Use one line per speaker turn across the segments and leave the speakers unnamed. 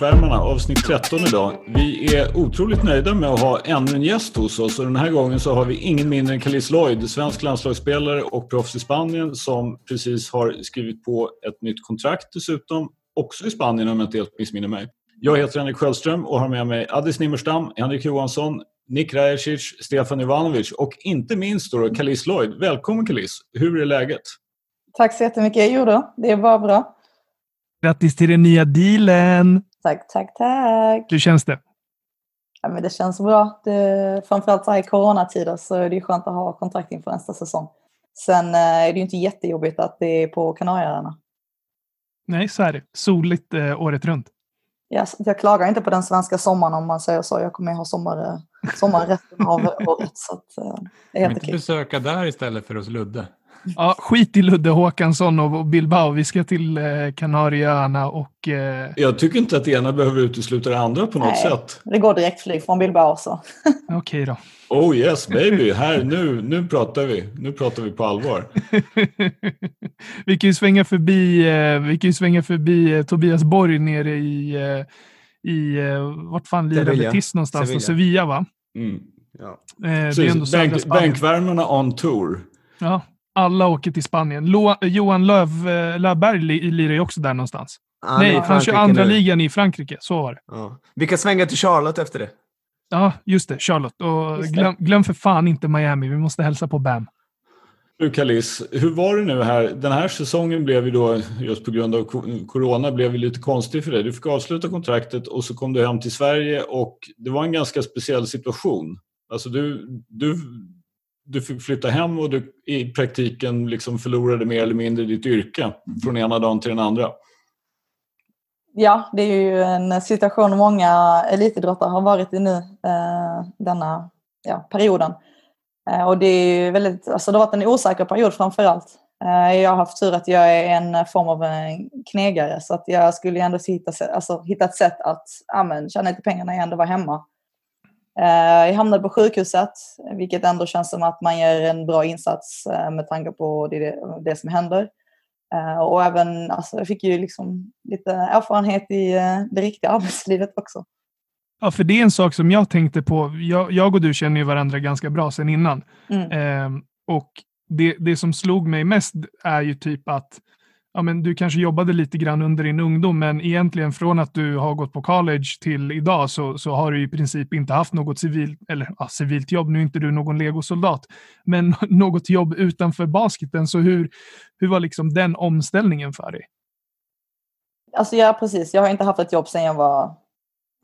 Bänkvärmarna avsnitt 13 idag. Vi är otroligt nöjda med att ha ännu en gäst hos oss och den här gången så har vi ingen mindre än Kalis Lloyd, svensk landslagsspelare och proffs i Spanien som precis har skrivit på ett nytt kontrakt dessutom, också i Spanien om jag inte helt missminner mig. Jag heter Henrik Sköldström och har med mig Addis Nimmerstam, Henrik Johansson, Nick Rajacic, Stefan Ivanovic och inte minst då Kalis Lloyd. Välkommen Kalis! Hur är läget?
Tack så jättemycket. Jo då, det är bara bra.
Grattis till den nya dealen!
Tack, tack, tack!
Hur känns det?
Ja, men det känns bra. Det, framförallt så här i coronatider så är det skönt att ha kontrakt inför nästa säsong. Sen eh, är det ju inte jättejobbigt att det är på Kanarieöarna.
Nej, så är det. Soligt eh, året runt.
Jag, jag klagar inte på den svenska sommaren om man säger så. Jag kommer ha sommar, eh, sommar resten av året. Så att, eh, det är helt
inte
okej.
besöka där istället för hos Ludde.
Ja, skit i Ludde Håkansson och Bilbao. Vi ska till eh, Kanarieöarna och... Eh,
Jag tycker inte att det ena behöver utesluta det andra på något
Nej.
sätt.
Det går direktflyg från Bilbao så.
Okej då.
Oh yes baby, här nu, nu pratar vi. Nu pratar vi på allvar.
vi kan ju svänga förbi, eh, vi kan ju svänga förbi eh, Tobias Borg nere i, eh, i eh, vart fan
Sevilla.
Betis någonstans?
Sevilla.
Sevilla, va?
Mm.
Ja.
Eh, det är ändå
Bänk, bänkvärmarna on tour.
Ja, alla åker till Spanien. Lo, Johan Löv, eh, Löfberg li- lirar ju också där någonstans.
Är
Nej, han kör andra
nu.
ligan i Frankrike. Så var det.
Ja. Vi kan svänga till Charlotte efter det.
Ja, just det. Charlotte. Och
Just det.
glöm, glöm för fan inte Miami. Vi måste hälsa på Bam.
Du Kalis, hur var det nu här? Den här säsongen blev ju då, just på grund av co- corona, blev ju lite konstig för dig. Du fick avsluta kontraktet och så kom du hem till Sverige och det var en ganska speciell situation. Alltså du, du, du fick flytta hem och du i praktiken liksom förlorade mer eller mindre ditt yrke från ena dagen till den andra.
Ja, det är ju en situation många elitidrottare har varit i nu eh, denna ja, perioden. Eh, och det är ju väldigt, alltså det har varit en osäker period framför allt. Eh, jag har haft tur att jag är en form av en knegare så att jag skulle ändå hitta, alltså, hitta ett sätt att ja, men, tjäna lite pengar när jag ändå var hemma. Eh, jag hamnade på sjukhuset, vilket ändå känns som att man gör en bra insats eh, med tanke på det, det som händer. Eh, och även, alltså, jag fick ju liksom lite erfarenhet i eh, det riktiga arbetslivet också.
Ja, för det är en sak som jag tänkte på. Jag, jag och du känner ju varandra ganska bra sedan innan.
Mm.
Ehm, och det, det som slog mig mest är ju typ att ja, men du kanske jobbade lite grann under din ungdom, men egentligen från att du har gått på college till idag så, så har du i princip inte haft något civilt, eller ja, civilt jobb. Nu är inte du någon legosoldat, men något jobb utanför basketen. Så hur, hur var liksom den omställningen för dig?
Alltså ja, precis. Jag har inte haft ett jobb sedan jag var,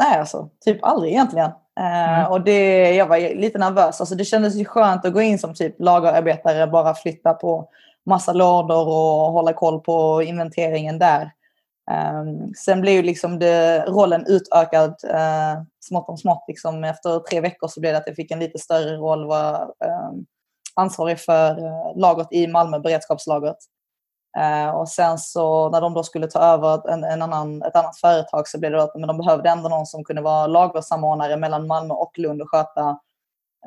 nej alltså, typ aldrig egentligen.
Mm.
Och det, jag var lite nervös. Alltså det kändes ju skönt att gå in som typ lagerarbetare, bara flytta på massa lådor och hålla koll på inventeringen där. Um, sen blev ju liksom det, rollen utökad uh, smått om smått. Liksom. Efter tre veckor så blev det att jag fick en lite större roll, var um, ansvarig för uh, lagret i Malmö, beredskapslagret. Uh, och sen så när de då skulle ta över en, en annan, ett annat företag så blev det att men de behövde ändå någon som kunde vara lagersamordnare mellan Malmö och Lund och sköta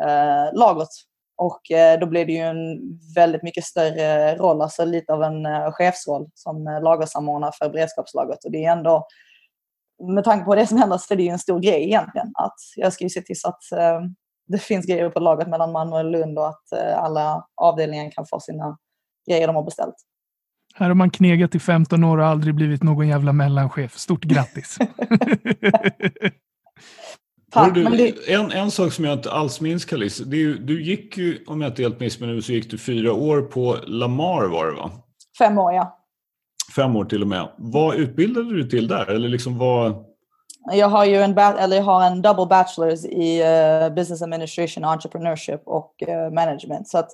uh, lagret. Och eh, då blev det ju en väldigt mycket större roll, alltså lite av en eh, chefsroll som eh, lagersamordnare för beredskapslagret. Och det är ändå, med tanke på det som händer så är det ju en stor grej egentligen. Att jag ska ju se till så att det finns grejer på lagret mellan Malmö och Lund och att alla avdelningar kan få sina grejer de har beställt.
Här har man knegat i 15 år och aldrig blivit någon jävla mellanchef. Stort grattis!
Du,
det,
en, en sak som jag inte alls minns Kalis, det är ju, du gick ju, om jag inte helt missminner mig, så gick du fyra år på Lamar var det va?
fem år ja.
Fem år till och med. Vad utbildade du till där? Eller liksom vad...
Jag har ju en, eller jag har en double bachelors i eh, business administration, entrepreneurship och eh, management. Så att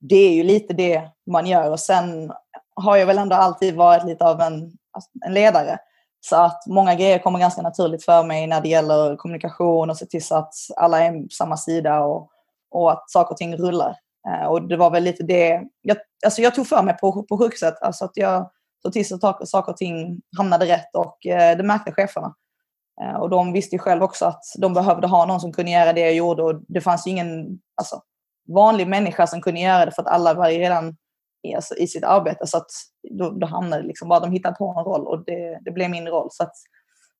det är ju lite det man gör. Och sen har jag väl ändå alltid varit lite av en, alltså, en ledare. Så att många grejer kommer ganska naturligt för mig när det gäller kommunikation och se till så att alla är på samma sida och, och att saker och ting rullar. Eh, och det var väl lite det, jag, alltså jag tog för mig på, på sjukhuset, alltså att jag såg till så att saker och ting hamnade rätt och eh, det märkte cheferna. Eh, Och de visste ju själv också att de behövde ha någon som kunde göra det jag gjorde och det fanns ju ingen alltså, vanlig människa som kunde göra det för att alla var ju redan i, alltså, i sitt arbete. Så att då, då hamnade det liksom bara, de hittade på en roll och det, det blev min roll. Så att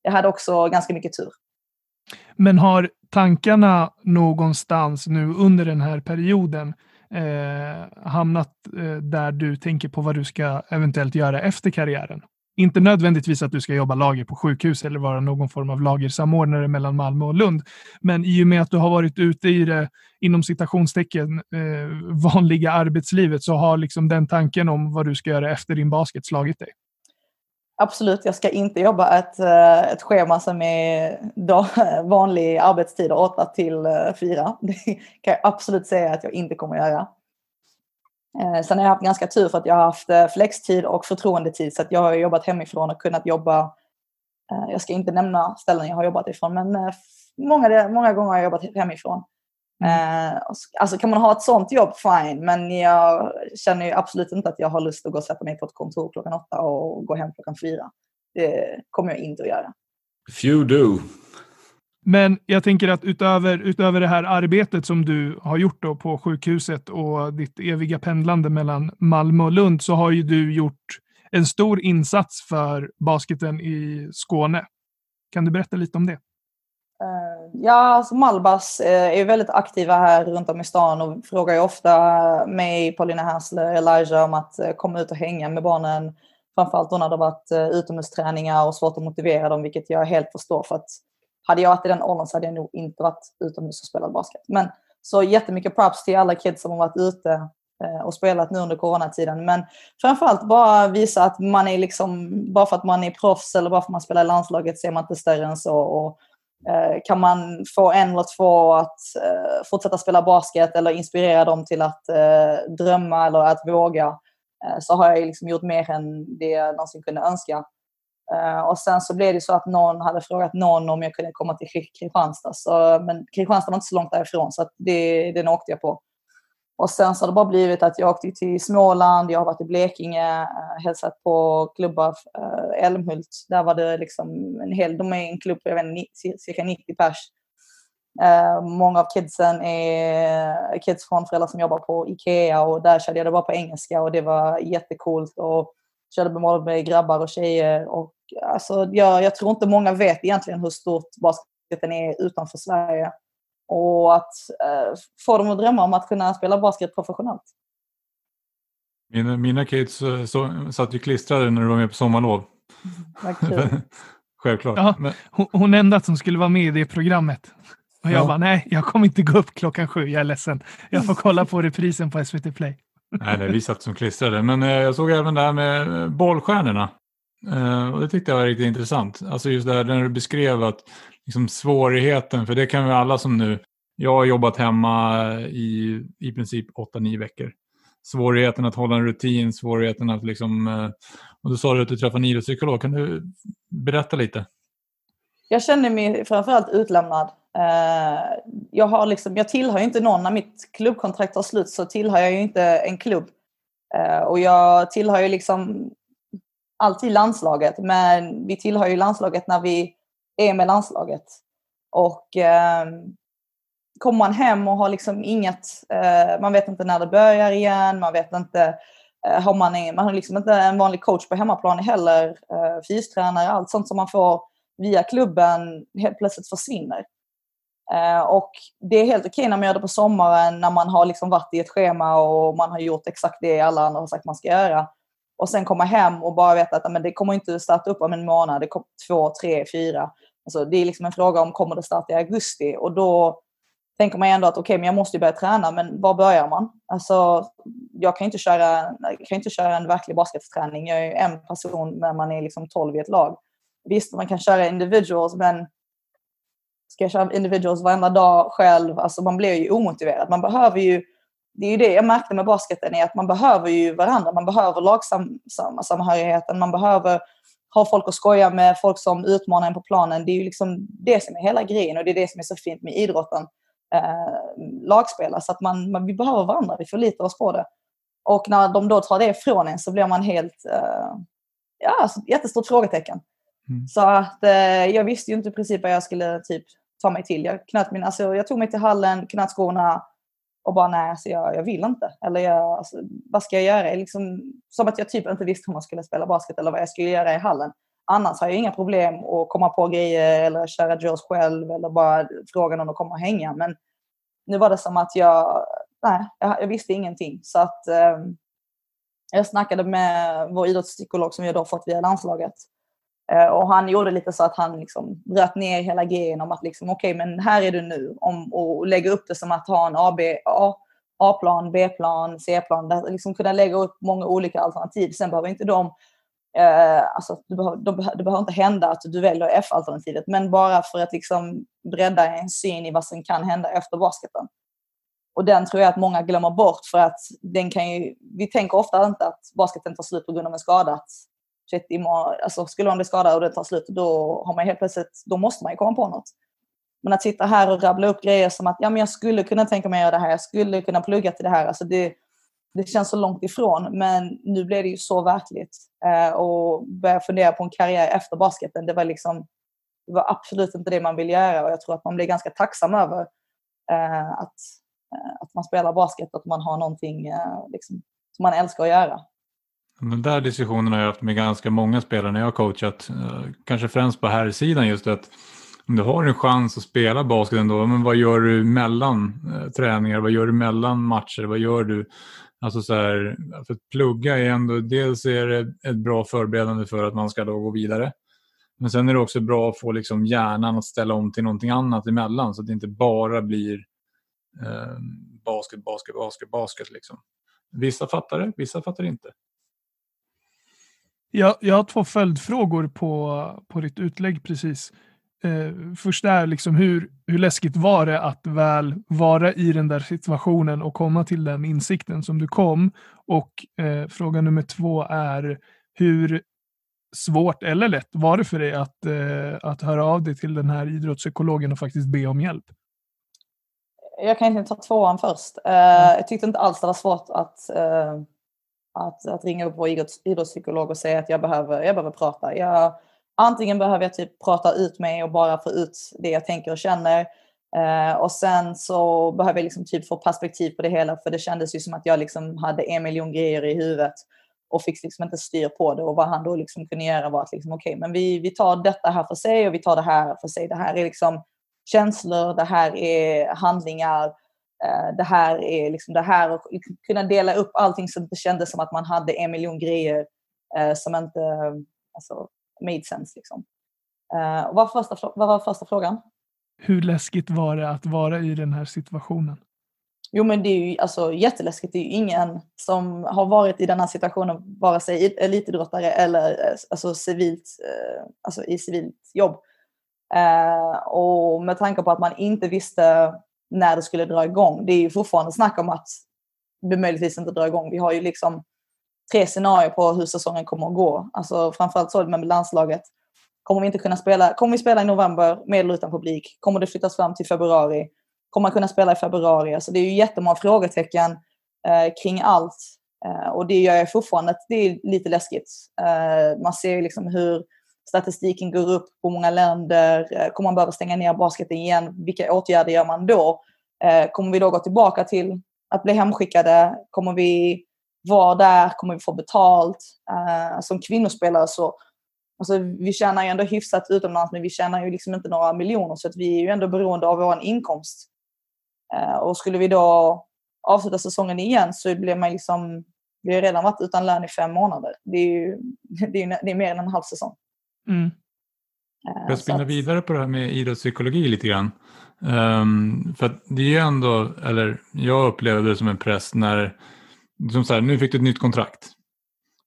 jag hade också ganska mycket tur.
Men har tankarna någonstans nu under den här perioden eh, hamnat eh, där du tänker på vad du ska eventuellt göra efter karriären? Inte nödvändigtvis att du ska jobba lager på sjukhus eller vara någon form av lagersamordnare mellan Malmö och Lund. Men i och med att du har varit ute i det, inom citationstecken, eh, vanliga arbetslivet så har liksom den tanken om vad du ska göra efter din basket slagit dig.
Absolut, jag ska inte jobba ett, eh, ett schema som är då, eh, vanlig arbetstid, 8 till eh, 4. Det kan jag absolut säga att jag inte kommer att göra. Eh, sen har jag haft ganska tur för att jag har haft eh, flextid och förtroendetid så att jag har jobbat hemifrån och kunnat jobba, eh, jag ska inte nämna ställen jag har jobbat ifrån, men eh, många, många gånger har jag jobbat hemifrån. Mm. Eh, alltså kan man ha ett sånt jobb, fine, men jag känner ju absolut inte att jag har lust att gå och sätta mig på ett kontor klockan åtta och gå hem klockan fyra. Det kommer jag inte att göra.
Few do.
Men jag tänker att utöver, utöver det här arbetet som du har gjort då på sjukhuset och ditt eviga pendlande mellan Malmö och Lund så har ju du gjort en stor insats för basketen i Skåne. Kan du berätta lite om det?
Eh, ja, alltså Malbas eh, är väldigt aktiva här runt om i stan och frågar ju ofta mig, Paulina Hansler, Elijah om att eh, komma ut och hänga med barnen. Framförallt då när det varit utomhusträningar och svårt att motivera dem, vilket jag helt förstår för att hade jag varit i den åldern så hade jag nog inte varit utomhus och spelat basket. Men så jättemycket props till alla kids som har varit ute eh, och spelat nu under coronatiden. Men framförallt bara visa att man är liksom, bara för att man är proffs eller bara för att man spelar i landslaget så är man inte större än så. Och, eh, kan man få en eller två att eh, fortsätta spela basket eller inspirera dem till att eh, drömma eller att våga eh, så har jag liksom gjort mer än det jag någonsin kunde önska. Eh, och sen så blev det så att någon hade frågat någon om jag kunde komma till Kristianstad. Så, men Kristianstad var inte så långt därifrån så det, den åkte jag på. Och sen så har det bara blivit att jag åkte till Småland, jag har varit i Blekinge, eh, hälsat på klubbar, eh, Älmhult. Där var det liksom en hel, de är en klubb på jag vet, cirka 90 pers. Många av kidsen är kids från föräldrar som jobbar på Ikea och där körde jag det bara på engelska och det var jättekult. Och körde med, med grabbar och tjejer. Och, alltså, jag, jag tror inte många vet egentligen hur stort basketen är utanför Sverige. Och att eh, få dem att drömma om att kunna spela basket professionellt.
Mina, mina kids eh, så, satt ju klistrade när du var med på sommarlov. Självklart.
Ja, Men... hon, hon nämnde att hon skulle vara med i det programmet. Och jag ja. bara, nej, jag kommer inte gå upp klockan sju, jag är ledsen. Jag får kolla på reprisen på SVT Play.
Nej, nej, vi satt som klistrade. Men eh, jag såg även det här med eh, bollstjärnorna. Eh, och det tyckte jag var riktigt intressant. Alltså just det här när du beskrev att liksom, svårigheten, för det kan vi alla som nu, jag har jobbat hemma i i princip 8-9 veckor. Svårigheten att hålla en rutin, svårigheten att liksom, eh, och du sa att du träffade en idrottspsykolog. Kan du berätta lite?
Jag känner mig framförallt utlämnad. Eh, jag, har liksom, jag tillhör ju inte någon, när mitt klubbkontrakt tar slut så tillhör jag ju inte en klubb. Eh, och jag tillhör ju liksom alltid landslaget, men vi tillhör ju landslaget när vi är med landslaget. Och eh, kommer man hem och har liksom inget, eh, man vet inte när det börjar igen, man vet inte, eh, har man, man har liksom inte en vanlig coach på hemmaplan heller, eh, fystränare, allt sånt som man får via klubben helt plötsligt försvinner. Eh, och det är helt okej när man gör det på sommaren när man har liksom varit i ett schema och man har gjort exakt det alla andra har sagt man ska göra. Och sen komma hem och bara veta att men det kommer inte starta upp om en månad, det kommer två, tre, fyra. Alltså, det är liksom en fråga om kommer det starta i augusti och då tänker man ändå att okej, okay, men jag måste ju börja träna, men var börjar man? Alltså, jag kan inte köra, kan inte köra en verklig basketträning. Jag är en person när man är liksom 12 i ett lag. Visst, man kan köra individuals, men ska jag köra individuals varenda dag själv? Alltså man blir ju omotiverad. Man behöver ju, det är ju det jag märkte med basketen, är att man behöver ju varandra. Man behöver lagsamhörigheten, man behöver ha folk att skoja med, folk som utmanar en på planen. Det är ju liksom det som är hela grejen och det är det som är så fint med idrotten. Eh, lagspel, så att man, man, vi behöver varandra, vi förlitar oss på det. Och när de då tar det ifrån en så blir man helt, eh, ja, alltså, jättestort frågetecken. Mm. Så att eh, jag visste ju inte i princip vad jag skulle typ ta mig till. Jag, knöt min, alltså, jag tog mig till hallen, knöt skorna, och bara nej, alltså jag, jag vill inte. Eller jag, alltså, vad ska jag göra? Liksom, som att jag typ inte visste hur man skulle spela basket eller vad jag skulle göra i hallen. Annars har jag inga problem att komma på grejer eller köra drills själv eller bara fråga någon att komma och hänga. Men nu var det som att jag, nej, jag, jag visste ingenting. Så att eh, jag snackade med vår idrottspsykolog som jag då fått via landslaget. Eh, och han gjorde lite så att han liksom bröt ner hela grejen om att liksom, okej, okay, men här är du nu. Om, och lägga upp det som att ha en AB, A, A-plan, B-plan, C-plan. Liksom kunna lägga upp många olika alternativ. Sen behöver inte de Eh, alltså, det, behöver, det behöver inte hända att du väljer F-alternativet, men bara för att liksom bredda en syn i vad som kan hända efter basketen. Och den tror jag att många glömmer bort för att den kan ju, vi tänker ofta inte att basketen tar slut på grund av en skada. Att, alltså, skulle man bli skadad och det tar slut, då har man helt plötsligt, då måste man ju komma på något. Men att sitta här och rabbla upp grejer som att ja, men jag skulle kunna tänka mig att göra det här, jag skulle kunna plugga till det här. Alltså det, det känns så långt ifrån, men nu blev det ju så verkligt. Eh, och börja fundera på en karriär efter basketen, det var liksom det var absolut inte det man vill göra och jag tror att man blir ganska tacksam över eh, att, eh, att man spelar basket och att man har någonting eh, liksom, som man älskar att göra.
Den där diskussionen har jag haft med ganska många spelare när jag har coachat, eh, kanske främst på här sidan just att om du har en chans att spela basket ändå, men vad gör du mellan eh, träningar, vad gör du mellan matcher, vad gör du Alltså så här, för att plugga är ändå, dels är det ett bra förberedande för att man ska då gå vidare. Men sen är det också bra att få liksom hjärnan att ställa om till någonting annat emellan så att det inte bara blir eh, basket, basket, basket, basket. Liksom. Vissa fattar det, vissa fattar det inte.
Jag, jag har två följdfrågor på, på ditt utlägg precis eh, först är liksom hur, hur läskigt var det att väl vara i den där situationen och komma till den insikten som du kom? Och eh, fråga nummer två är hur svårt eller lätt var det för dig att, eh, att höra av dig till den här idrottspsykologen och faktiskt be om hjälp?
Jag kan inte ta tvåan först. Uh, jag tyckte inte alls det var svårt att, uh, att, att ringa upp vår idrotts, idrottspsykolog och säga att jag behöver, jag behöver prata. Jag, antingen behöver jag typ prata ut mig och bara få ut det jag tänker och känner. Eh, och sen så behöver jag liksom typ få perspektiv på det hela för det kändes ju som att jag liksom hade en miljon grejer i huvudet och fick liksom inte styr på det. Och vad han då liksom kunde göra var att liksom, okej, okay, men vi, vi tar detta här för sig och vi tar det här för sig. Det här är liksom känslor, det här är handlingar, det här är liksom det här och kunna dela upp allting så att det kändes som att man hade en miljon grejer eh, som inte alltså, made sense. Liksom. Uh, vad, var första, vad var första frågan?
Hur läskigt var det att vara i den här situationen?
Jo men det är ju alltså, jätteläskigt. Det är ju ingen som har varit i den här situationen, vare sig elitidrottare eller eh, alltså, civilt, alltså, i civilt jobb. Och med tanke på att man inte visste när det skulle dra igång. Det är ju fortfarande snack om att det möjligtvis inte drar igång. Vi har ju liksom tre scenarier på hur säsongen kommer att gå. Alltså framförallt så med landslaget. Kommer vi inte kunna spela? Kommer vi spela i november med eller utan publik? Kommer det flyttas fram till februari? Kommer man kunna spela i februari? Alltså det är ju jättemånga frågetecken eh, kring allt. Eh, och det gör jag fortfarande det är lite läskigt. Eh, man ser liksom hur statistiken går upp på många länder. Eh, kommer man behöva stänga ner basketen igen? Vilka åtgärder gör man då? Eh, kommer vi då gå tillbaka till att bli hemskickade? Kommer vi vara där, kommer vi få betalt? Eh, som kvinnospelare så Alltså, vi tjänar ju ändå hyfsat utomlands men vi tjänar ju liksom inte några miljoner så att vi är ju ändå beroende av vår inkomst. Och skulle vi då avsluta säsongen igen så blir man liksom, vi har redan varit utan lön i fem månader. Det är ju det är, det är mer än en halv säsong.
Mm.
Uh, jag spinna vidare på det här med idrottspsykologi lite grann. Um, för det är ju ändå, eller jag upplevde det som en press när som så här, nu fick du ett nytt kontrakt.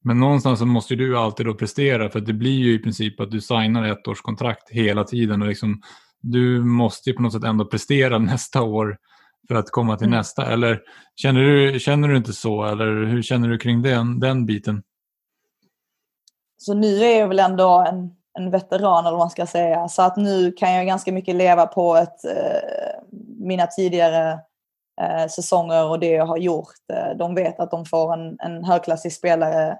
Men någonstans så måste du alltid då prestera för det blir ju i princip att du signar ett års kontrakt hela tiden och liksom, du måste ju på något sätt ändå prestera nästa år för att komma till mm. nästa. Eller känner du, känner du inte så eller hur känner du kring den, den biten?
Så nu är jag väl ändå en, en veteran eller vad man ska säga. Så att nu kan jag ganska mycket leva på ett, eh, mina tidigare eh, säsonger och det jag har gjort. Eh, de vet att de får en, en högklassig spelare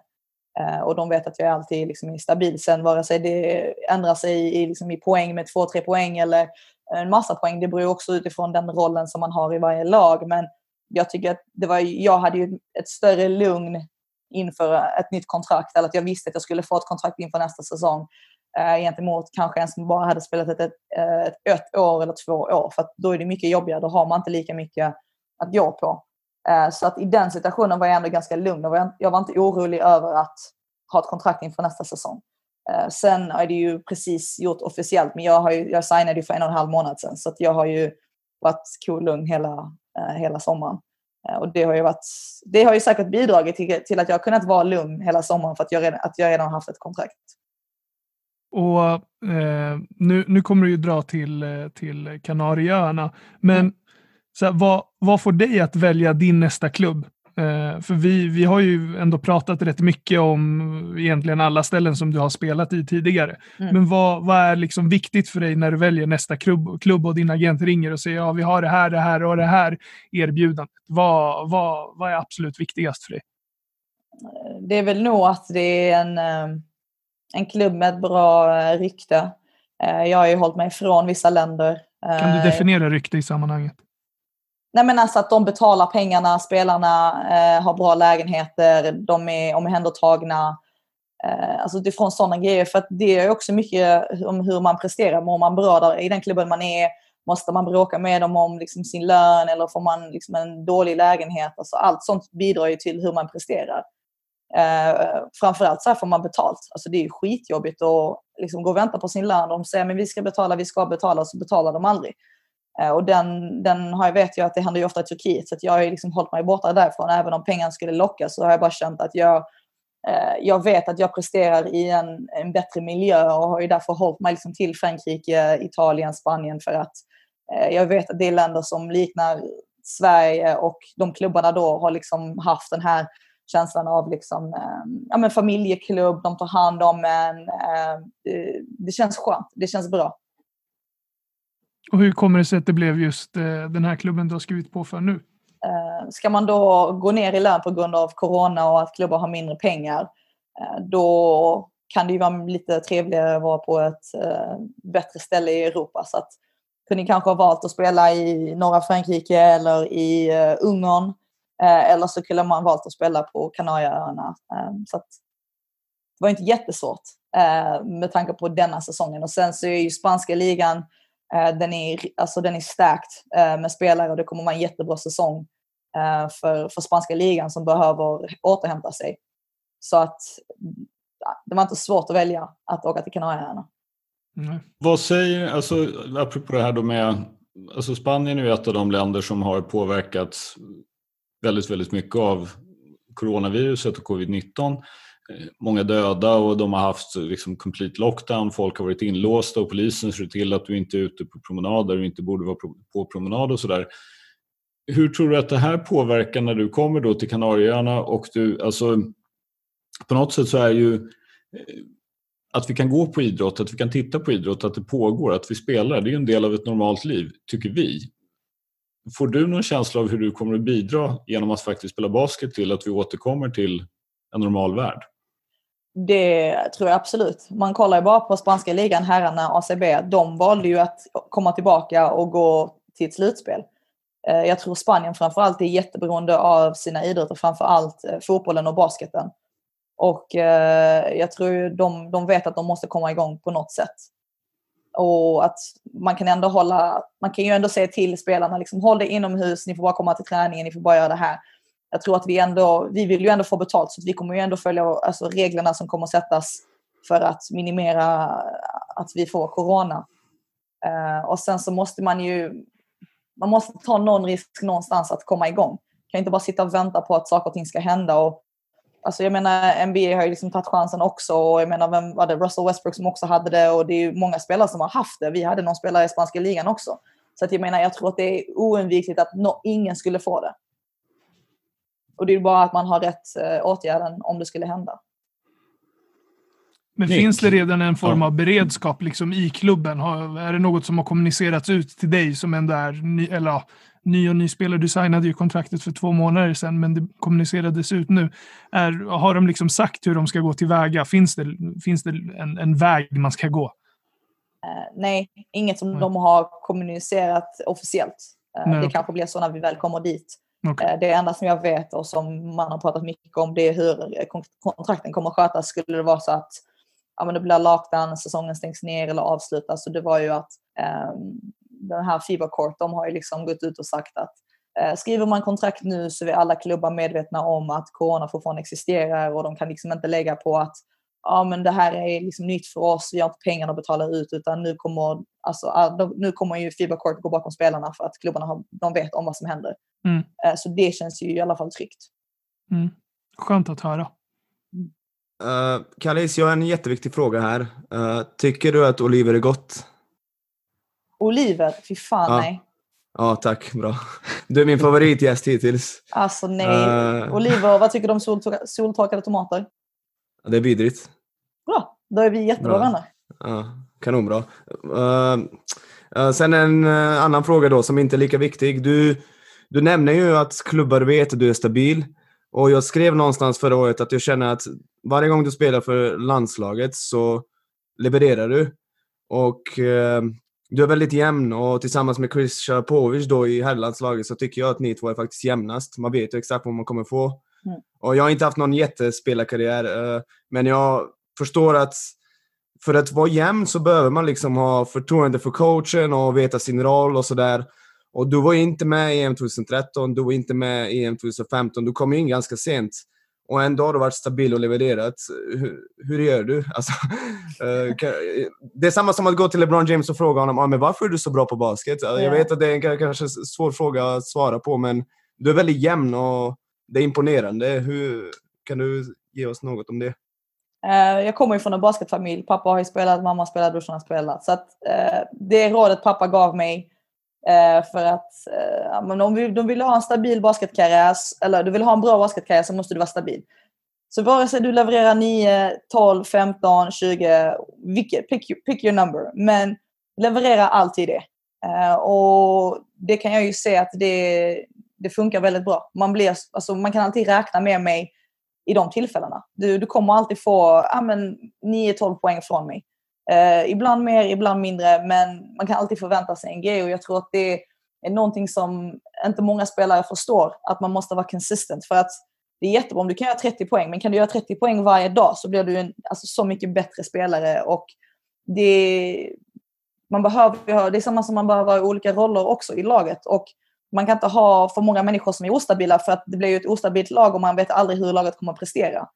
eh, och de vet att jag alltid liksom är stabil. Sen vare sig det ändrar sig i, liksom i poäng med två, tre poäng eller en massa poäng, det beror också utifrån den rollen som man har i varje lag. Men jag tycker att det var, jag hade ju ett större lugn inför ett nytt kontrakt, eller att jag visste att jag skulle få ett kontrakt inför nästa säsong eh, gentemot kanske en som bara hade spelat ett, ett, ett, ett år eller två år. För då är det mycket jobbigare, då har man inte lika mycket att gå på. Eh, så att i den situationen var jag ändå ganska lugn och jag var inte orolig över att ha ett kontrakt inför nästa säsong. Eh, sen är det ju precis gjort officiellt, men jag, har ju, jag signade ju för en och en halv månad sedan så att jag har ju varit cool lugn hela, eh, hela sommaren. Och det har ju, varit, det har ju säkert bidragit till, till att jag har kunnat vara lugn hela sommaren för att jag redan, att jag redan haft ett kontrakt.
Och eh, nu, nu kommer du ju dra till, till Kanarieöarna, men mm så här, vad, vad får dig att välja din nästa klubb? Eh, för vi, vi har ju ändå pratat rätt mycket om egentligen alla ställen som du har spelat i tidigare. Mm. Men vad, vad är liksom viktigt för dig när du väljer nästa klubb, klubb och din agent ringer och säger ja, vi har det här, det här och det här erbjudandet. Vad, vad, vad är absolut viktigast för dig?
Det är väl nog att det är en, eh, en klubb med ett bra eh, rykte. Jag har ju hållit mig ifrån vissa länder.
Kan du definiera rykte i sammanhanget?
Nej men alltså att de betalar pengarna, spelarna eh, har bra lägenheter, de är omhändertagna. Eh, alltså utifrån sådana grejer. För att det är också mycket om hur man presterar. Mår man bra där, i den klubben man är? Måste man bråka med dem om liksom, sin lön eller får man liksom, en dålig lägenhet? Alltså, allt sånt bidrar ju till hur man presterar. Eh, framförallt så här får man betalt. Alltså, det är ju skitjobbigt att liksom, gå och vänta på sin lön. De säger att vi ska betala, vi ska betala, och så betalar de aldrig. Eh, och den, den har jag vet jag att det händer ju ofta i Turkiet, så jag har liksom hållit mig borta därifrån. Även om pengarna skulle locka så har jag bara känt att jag, eh, jag vet att jag presterar i en, en bättre miljö och har ju därför hållit mig liksom till Frankrike, Italien, Spanien för att eh, jag vet att det är länder som liknar Sverige och de klubbarna då har liksom haft den här känslan av liksom, ehm, ja, men familjeklubb, de tar hand om en. Eh, det, det känns skönt, det känns bra.
Och hur kommer det sig att det blev just eh, den här klubben du har skrivit på för nu?
Eh, ska man då gå ner i lön på grund av corona och att klubbar har mindre pengar, eh, då kan det ju vara lite trevligare att vara på ett eh, bättre ställe i Europa. Så att, kunde kanske ha valt att spela i norra Frankrike eller i eh, Ungern. Eh, eller så kunde man valt att spela på Kanarieöarna. Så att, det var inte jättesvårt med tanke på denna säsongen. Och sen så är ju spanska ligan Eh, den är, alltså den är stärkt eh, med spelare och det kommer vara en jättebra säsong eh, för, för spanska ligan som behöver återhämta sig. Så att det var inte svårt att välja att åka till Kanarieöarna.
Mm. Vad säger, alltså apropå det här då med, alltså Spanien är ju ett av de länder som har påverkats väldigt, väldigt mycket av coronaviruset och covid-19. Många döda och de har haft liksom complete lockdown. Folk har varit inlåsta och polisen ser till att du inte är ute på promenader och inte borde vara på promenad och sådär. Hur tror du att det här påverkar när du kommer då till Kanarieöarna och du, alltså på något sätt så är ju eh, att vi kan gå på idrott, att vi kan titta på idrott, att det pågår, att vi spelar, det är ju en del av ett normalt liv, tycker vi. Får du någon känsla av hur du kommer att bidra genom att faktiskt spela basket till att vi återkommer till en normal värld?
Det tror jag absolut. Man kollar ju bara på spanska ligan, herrarna, ACB. De valde ju att komma tillbaka och gå till ett slutspel. Eh, jag tror Spanien framförallt är jätteberoende av sina idrotter, framförallt eh, fotbollen och basketen. Och eh, jag tror de, de vet att de måste komma igång på något sätt. Och att man kan ändå hålla, man kan ju ändå säga till spelarna, liksom, håll dig inomhus, ni får bara komma till träningen, ni får bara göra det här jag tror att vi ändå, vi vill ju ändå få betalt så vi kommer ju ändå följa alltså, reglerna som kommer sättas för att minimera att vi får corona. Uh, och sen så måste man ju, man måste ta någon risk någonstans att komma igång. Man kan inte bara sitta och vänta på att saker och ting ska hända. Och, alltså jag menar, NBA har ju liksom tagit chansen också och jag menar, vem var det? Russell Westbrook som också hade det och det är ju många spelare som har haft det. Vi hade någon spelare i spanska ligan också. Så att jag menar, jag tror att det är oundvikligt att no, ingen skulle få det. Och det är bara att man har rätt eh, åtgärden om det skulle hända.
Men Nick. finns det redan en form av beredskap liksom, i klubben? Har, är det något som har kommunicerats ut till dig som ändå är ny, eller, ja, ny och ny spelare? Du signade ju kontraktet för två månader sedan, men det kommunicerades ut nu. Är, har de liksom sagt hur de ska gå tillväga? Finns det, finns det en, en väg man ska gå?
Uh, nej, inget som mm. de har kommunicerat officiellt. Uh, det kanske blir så när vi väl kommer dit.
Okay.
Eh, det enda som jag vet och som man har pratat mycket om det är hur kontrakten kommer att skötas. Skulle det vara så att ja, men det blir lockdown, säsongen stängs ner eller avslutas. Så det var ju att um, den här Fiba Court, de har ju liksom gått ut och sagt att uh, skriver man kontrakt nu så är alla klubbar medvetna om att corona fortfarande existerar och de kan liksom inte lägga på att ja, men det här är liksom nytt för oss, vi har inte pengarna att betala ut utan nu kommer, alltså, ah, nu kommer ju Fiba gå bakom spelarna för att klubbarna har, de vet om vad som händer.
Mm.
Eh, Så det känns ju i alla fall tryggt.
Mm. Skönt att höra.
Uh, Kallis, jag har en jätteviktig fråga här. Eh, tycker du att Oliver är gott?
Oliver, fy fan
Ja.
nej.
Ja, tack. Bra. Du är min favoritgäst hittills.
Alltså nej.
Eh.
Oliver, vad tycker du om soltorka- soltorkade tomater?
Det är vidrigt.
Bra, då är vi jättebra
Bra.
vänner.
Ja, kanonbra. Uh, uh, sen en uh, annan fråga då som inte är lika viktig. Du, du nämner ju att klubbar vet att du är stabil. Och jag skrev någonstans förra året att jag känner att varje gång du spelar för landslaget så levererar du. Och eh, du är väldigt jämn och tillsammans med Chris Shapovic då i herrlandslaget så tycker jag att ni två är faktiskt jämnast. Man vet ju exakt vad man kommer få.
Mm.
Och jag har inte haft någon jättespelarkarriär, eh, men jag förstår att för att vara jämn så behöver man liksom ha förtroende för coachen och veta sin roll och sådär. Och du var inte med i EM 2013, du var inte med i EM 2015, du kom in ganska sent. Och ändå har du varit stabil och levererat. Hur, hur gör du? Alltså, eh, det är samma som att gå till LeBron James och fråga honom ah, men varför är du så bra på basket. Jag
Ja.
vet att det är en kanske svår fråga att svara på, men du är väldigt jämn och det är imponerande. Hur, kan du ge oss något om det?
Eh, jag kommer ju från en basketfamilj. Pappa har ju spelat, mamma har spelat, brorsan har spelat. Så att, eh, det rådet pappa gav mig eh, för att men om de vill ha en stabil basketkarriär, eller du vill ha en bra basketkarriär så måste du vara stabil. Så vare sig du levererar 9, 12, 15, 20, vilket, pick, your- pick your number. Men leverera alltid det. Och det kan jag ju se att det, det funkar väldigt bra. Man, blir, alltså, man kan alltid räkna med mig i de tillfällena. Du, du kommer alltid få ja, men 9-12 poäng från mig. Eh, ibland mer, ibland mindre, men man kan alltid förvänta sig en grej och jag tror att det är någonting som inte många spelare förstår, att man måste vara consistent. För att det är jättebra om du kan göra 30 poäng, men kan du göra 30 poäng varje dag så blir du en alltså, så mycket bättre spelare. Och det, man behöver, det är samma som man behöver ha olika roller också i laget. Och man kan inte ha för många människor som är ostabila för att det blir ju ett ostabilt lag och man vet aldrig hur laget kommer att prestera.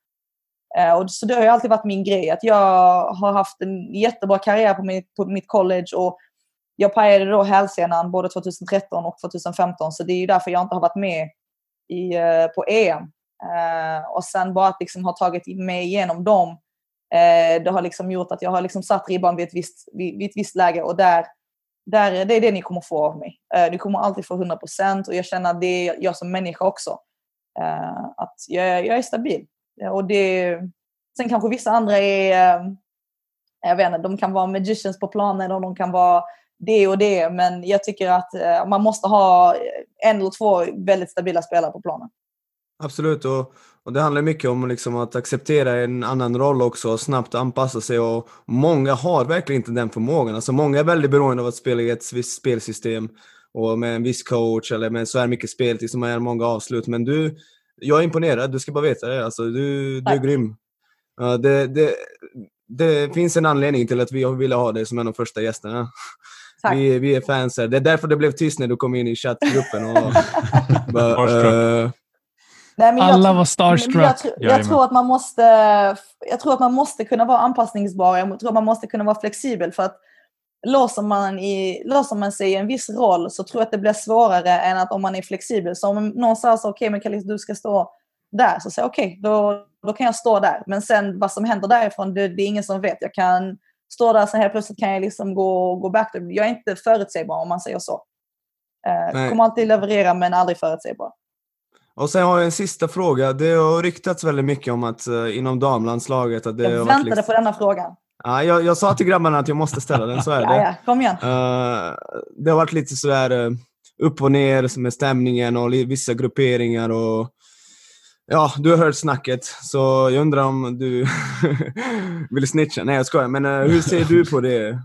Eh, och så det har ju alltid varit min grej att jag har haft en jättebra karriär på mitt, på mitt college och jag pajade då hälsenan både 2013 och 2015 så det är ju därför jag inte har varit med i, eh, på EM. Eh, och sen bara att liksom ha tagit mig igenom dem eh, det har liksom gjort att jag har liksom satt ribban vid ett visst, vid, vid ett visst läge och där, där, det är det ni kommer få av mig. Eh, ni kommer alltid få 100 procent och jag känner att det är jag som människa också. Eh, att jag, jag är stabil. Eh, och det, sen kanske vissa andra är, eh, jag vet inte, de kan vara magicians på planen och de kan vara det och det. Men jag tycker att eh, man måste ha en eller två väldigt stabila spelare på planen.
Absolut, och, och det handlar mycket om liksom att acceptera en annan roll också och snabbt anpassa sig. Och många har verkligen inte den förmågan. Alltså många är väldigt beroende av att spela i ett visst spelsystem och med en viss coach eller med så här mycket speltid som är många avslut. Men du, jag är imponerad, du ska bara veta det. Alltså, du, du är grym. Det, det, det finns en anledning till att vi ville ha dig som en av de första gästerna.
Tack.
Vi, vi är fans här. Det är därför det blev tyst när du kom in i chattgruppen. Och, bara,
Nej, men jag
Alla
tror-
var starstruck.
Jag, jag,
Jajamän.
tror att man måste, jag tror att man måste kunna vara anpassningsbar. Jag tror att man måste kunna vara flexibel. För att låser man, i, låser man sig i en viss roll så tror jag att det blir svårare än att om man är flexibel. Så om någon säger så, okej men Kalis, du ska stå där. Så säger jag okej, då, då kan jag stå där. Men sen vad som händer därifrån, det, det är ingen som vet. Jag kan stå där, sen helt plötsligt kan jag liksom gå, gå back. Jag är inte förutsägbar om man säger så. Eh, kommer alltid leverera men aldrig förutsägbar.
Och sen har jag en sista fråga. Det har ryktats väldigt mycket om att uh, inom damlandslaget att det
Jag väntade
liksom...
på denna frågan.
ja, jag, jag sa till grabbarna att jag måste ställa den, så är
Ja,
det.
ja, kom igen.
Eh, det har varit lite sådär uh, upp och ner med stämningen och vissa grupperingar och Ja, du har hört snacket, så jag undrar om du vill snitcha? Nej, jag skojar. Men eh, hur ser du på det?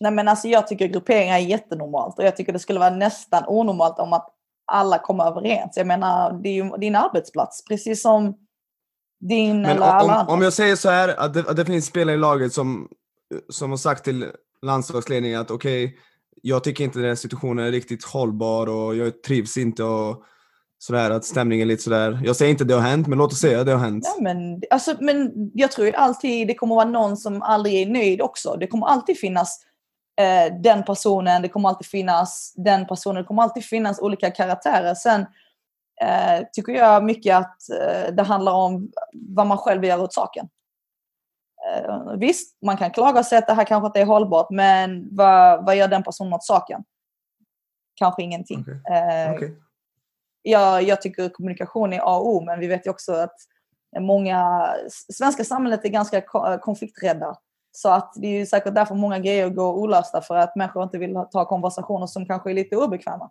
Nej, men alltså, jag tycker grupperingar är jättenormalt och jag tycker det skulle vara nästan onormalt om att alla kommer överens. Jag menar, det är ju din arbetsplats, precis som din
Men
eller alla
om,
andra.
om jag säger så här, att det, att det finns spelare i laget som, som har sagt till landslagsledningen att okej, jag tycker inte den här situationen är riktigt hållbar och jag trivs inte och sådär, att stämningen är lite sådär. Jag säger inte det har hänt, men låt oss säga att det har hänt.
Ja, men, alltså, men jag tror ju alltid det kommer vara någon som aldrig är nöjd också. Det kommer alltid finnas eh, den personen, det kommer alltid finnas den personen, det kommer alltid finnas olika karaktärer. Sen eh, tycker jag mycket att eh, det handlar om vad man själv gör åt saken. Eh, visst, man kan klaga och säga att det här kanske inte är hållbart, men vad, vad gör den personen åt saken? Kanske ingenting.
Okej.
Eh,
Okej.
jag, jag tycker kommunikation är A och O, men vi vet ju också att många, svenska samhället är ganska ko- konflikträdda. Så att det är ju säkert därför många grejer går olösta, för att människor inte vill ta konversationer som kanske är lite obekväma.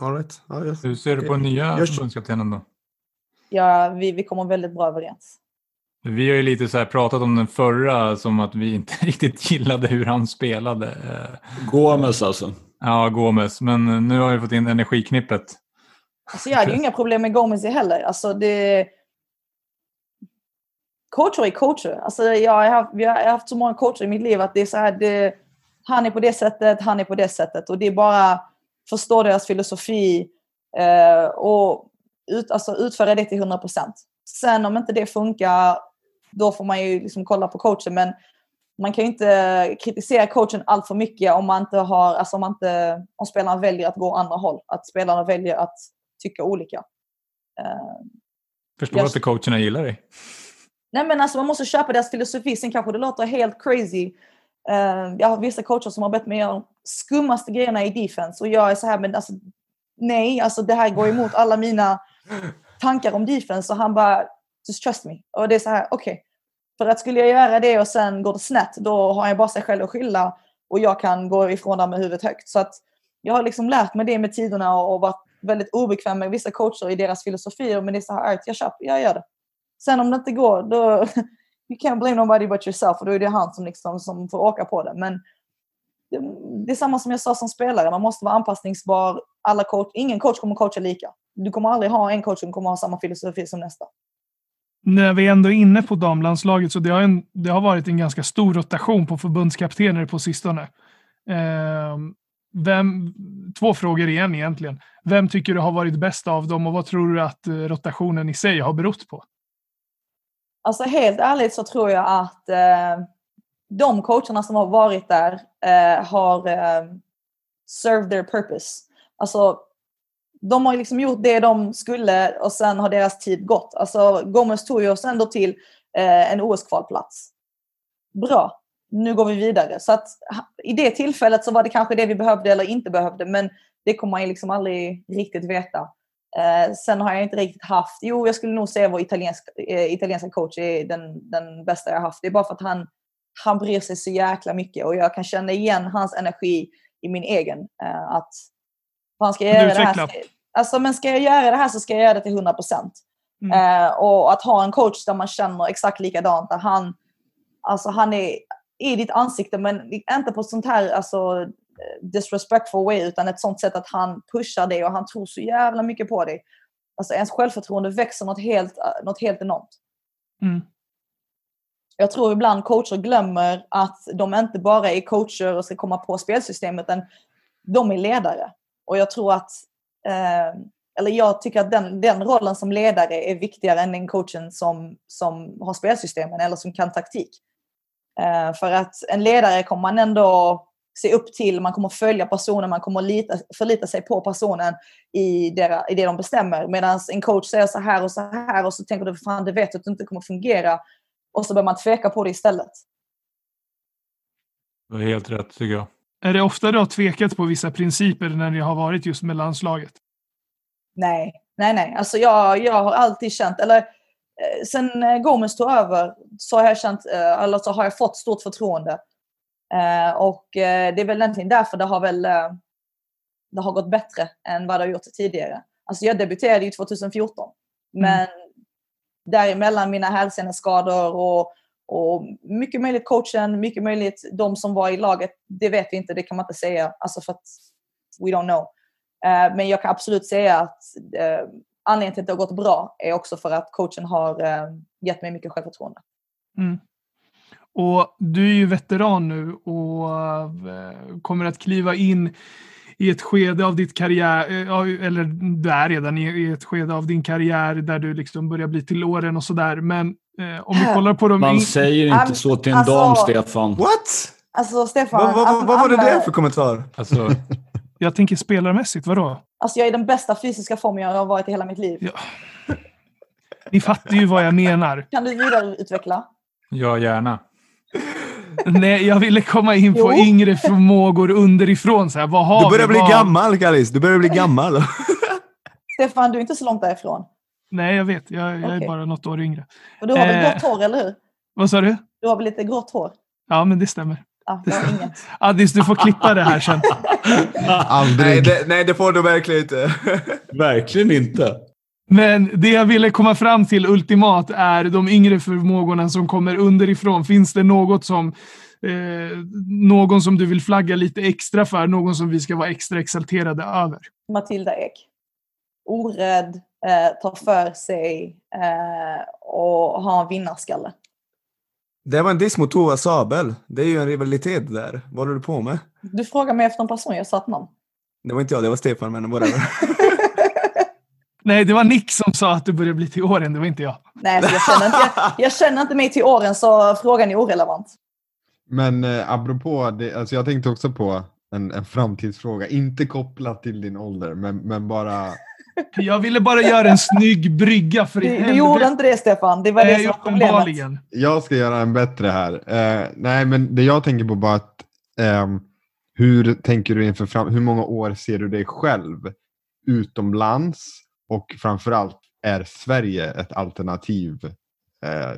All right. Ja, yes.
Hur ser du på nya
Jag-
förbundskaptenen då?
Ja, vi, vi kommer väldigt bra överens.
Vi har ju lite så här pratat om den förra som att vi inte riktigt gillade hur han spelade. Eh,
Gomes alltså.
Ja, Gomes. Men nu har vi fått in energiknippet.
Alltså jag hade ju inga problem med Gomez heller. Alltså det... Coacher är coacher. Alltså jag, har haft, jag har haft så många coacher i mitt liv att det är så här, det, han är på det sättet, han är på det sättet. Och det är bara förstå deras filosofi eh, och ut, alltså utföra det till 100 procent. Sen om inte det funkar, då får man ju liksom kolla på coachen. Men man kan ju inte kritisera coachen allt för mycket om man inte har, alltså om, man inte, om spelarna väljer att gå andra håll. Att spelarna väljer att tycka olika. Eh,
Förstår
Jag-
att coacherna gillar dig.
Nej men alltså man måste köpa deras filosofi. Sen kanske det låter helt crazy. Uh, jag har vissa coacher som har bett mig göra de skummaste grejerna i defense. Och jag är så här, men alltså nej, alltså det här går emot alla mina tankar om defense. Och han bara, just trust me. Och det är så här, okej. För att skulle jag göra det och sen går det snett, då har jag bara sig själv att skylla. Och jag kan gå ifrån där med huvudet högt. Så att jag har liksom lärt mig det med tiderna och, och varit väldigt obekväm med vissa coacher i deras filosofier. Men det är så här, jag köper, jag gör det. Sen om det inte går, då you can't blame nobody but yourself. Och då är det han som, liksom, som får åka på det. Men det, det är samma som jag sa som spelare. Man måste vara anpassningsbar. Alla coach, ingen coach kommer coacha lika. Du kommer aldrig ha en coach som kommer ha samma filosofi som nästa.
När vi ändå är inne på damlandslaget så det har, en, det har varit en ganska stor rotation på förbundskaptener på sistone. Eh, vem, två frågor igen egentligen. Vem tycker du har varit bäst av dem och vad tror du att eh, rotationen i sig har berott på?
Alltså helt ärligt så tror jag att eh, de coacherna som har varit där eh, har eh, served their purpose. Alltså de har liksom gjort det de skulle och sen har deras tid gått. Alltså Gomes tog ju oss ändå till eh, en OS-kvalplats. Bra, nu går vi vidare. Så att i det tillfället så var det kanske det vi behövde eller inte behövde men det kommer man ju liksom aldrig riktigt veta. Eh, sen har jag inte riktigt haft, jo jag skulle nog säga vår italiensk, eh, italienska coach är den, den bästa jag har haft. Det är bara för att han, han bryr sig så jäkla mycket och jag kan känna igen hans energi i min egen. Eh, att han ska göra det här. Ska, alltså, men ska jag göra det här så ska jag göra det till 100 procent.
Mm.
Eh, och att ha en coach där man känner exakt likadant. Där han, alltså, han är i ditt ansikte men inte på sånt här alltså, disrespectful way utan ett sånt sätt att han pushar dig och han tror så jävla mycket på dig. Alltså ens självförtroende växer något helt, eh, något helt enormt.
Mm.
Jag tror ibland coacher glömmer att de inte bara är coacher och ska komma på spelsystemet utan de är ledare. Och jag tror att, eh, eller jag tycker att den, den rollen som ledare är viktigare än den coachen som, som har spelsystemen eller som kan taktik. Eh, för att en ledare kommer man ändå se upp till, man kommer följa personen, man kommer lita, förlita sig på personen i det, i det de bestämmer. Medan en coach säger så här och så här och så tänker du, fan det vet du att det inte kommer fungera. Och så börjar man tveka på det istället.
Det var helt rätt tycker jag.
Är det ofta du har tvekat på vissa principer när ni har varit just med landslaget?
Nej, nej, nej. Alltså jag, jag har alltid känt, eller eh, sen eh, Gomes tog över så har jag känt, eh, eller så har jag fått stort förtroende. Eh, och eh, det är väl egentligen därför det har väl eh, det har gått bättre än vad det har gjort tidigare. Alltså jag debuterade ju 2014. Men däremellan mina hälseneskador och, och mycket möjligt coachen, mycket möjligt de som var i laget, det vet vi inte, det kan man inte säga. Alltså för att we don't know. Men jag kan absolut säga att anledningen till att det har gått bra är också för att coachen har gett mig mycket självförtroende.
Mm. Och du är ju veteran nu och eh, kommer att kliva in i ett skede av ditt karriär, eh, eller du är redan i ett skede av din karriär där du liksom börjar bli till åren och sådär. Men eh, om vi kollar på de...
Man säger inte så till en
Alltså-
dam, Stefan.
What?
Alltså Stefan,
Vad, vad,
att-
vad var det där för kommentar?
Alltså,
Jag tänker spelarmässigt, vadå?
Alltså jag är den bästa fysiska formen jag har varit i hela mitt liv.
Ja. Ni fattar ju vad jag menar.
Kan du vidareutveckla?
ja, gärna.
Nej, jag ville komma in på
Jo.
yngre förmågor underifrån. Så här, vad har
Du börjar
vi?
bli
Vad-
gammal, Kallis. Du börjar bli gammal.
Stefan, du är inte så långt därifrån.
Nej, jag vet. Jag, jag är
Okej.
bara något år yngre.
Och du har väl
Eh.
grått hår, eller hur?
Vad sa du?
Du har väl lite grått hår?
Ja, men det stämmer.
Ja, jag har inget.
Addis, du får klippa det här sen.
nej,
Aldrig.
det, nej, det får du verkligen inte.
Verkligen inte.
Men det jag ville komma fram till ultimat är de yngre förmågorna som kommer underifrån. Finns det något som eh, någon som du vill flagga lite extra för? Någon som vi ska vara extra exalterade över?
Matilda Ek. Orädd, eh, tar för sig eh, och har en vinnarskalle.
Det var en diss mot Tova Sabel. Det är ju en rivalitet där. Vad håller du på med?
Du frågar mig efter en person, jag sa ett namn.
Det var inte jag, det var Stefan, men whatever.
Nej, det var Nick som sa att du börjar bli till åren. Det var inte jag.
Nej, jag, känner inte, jag, jag känner inte mig till åren så frågan är orelevant.
Men eh, apropå det, alltså jag tänkte också på en, en framtidsfråga, inte kopplat till din ålder, men, men bara...
Jag ville bara göra en snygg brygga för
Du, du gjorde inte det Stefan, det var det som var problemet.
Jag ska göra en bättre här. Eh, nej, men det jag tänker på bara att ehm, hur tänker du inför fram, hur många år ser du dig själv utomlands och framförallt är Sverige ett alternativ eh,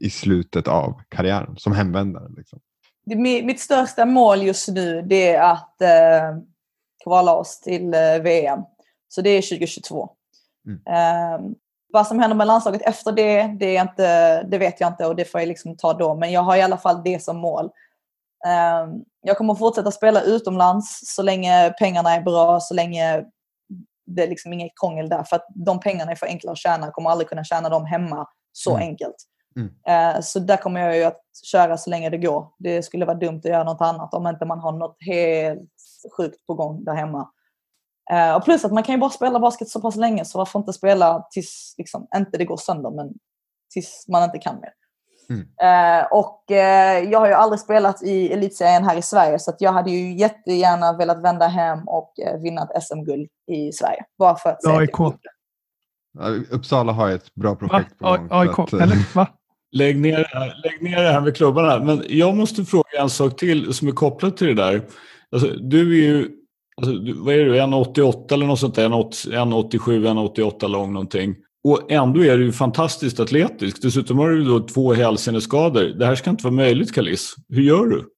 i slutet av karriären som hemvändare? Liksom?
Det- mi- Mitt största mål just nu det är att eh, kvala oss till eh, VM. Så det är 2022.
Mm.
Eh, vad som händer med landslaget efter det, det, är inte, det vet jag inte och det får jag liksom ta då. Men jag har i alla fall det som mål. Eh, jag kommer fortsätta spela utomlands så länge pengarna är bra, så länge det är liksom inget krångel där. För att de pengarna är för enkla att tjäna, kommer aldrig kunna tjäna dem hemma så
Mm.
enkelt.
Mm.
Eh, Så där kommer jag ju att köra så länge det går. Det skulle vara dumt att göra något annat om inte man har något helt sjukt på gång där hemma. Eh, Och plus att man kan ju bara spela basket så pass länge så varför inte spela tills, liksom, inte det går sönder, men tills man inte kan mer.
Mm.
Eh, och eh, jag har ju aldrig spelat i elitserien här i Sverige så att jag hade ju jättegärna velat vända hem och eh, vinna ett SM-guld i Sverige. Bara för att säga att
AIK.
Uppsala har ett bra
Va?
projekt på
A-
gång. så
AIK?
att, eh,
Eller? Va?
Lägg ner, det här, lägg ner det här med klubbarna. Men jag måste fråga en sak till som är kopplat till det där. Alltså, du är ju, alltså, du, vad är du, 1,88 eller något sånt där? 1,87, 1,88 lång någonting. Och ändå är du ju fantastiskt atletisk. Dessutom har du då två hälseneskador. Det här ska inte vara möjligt, Kalis. Hur gör du?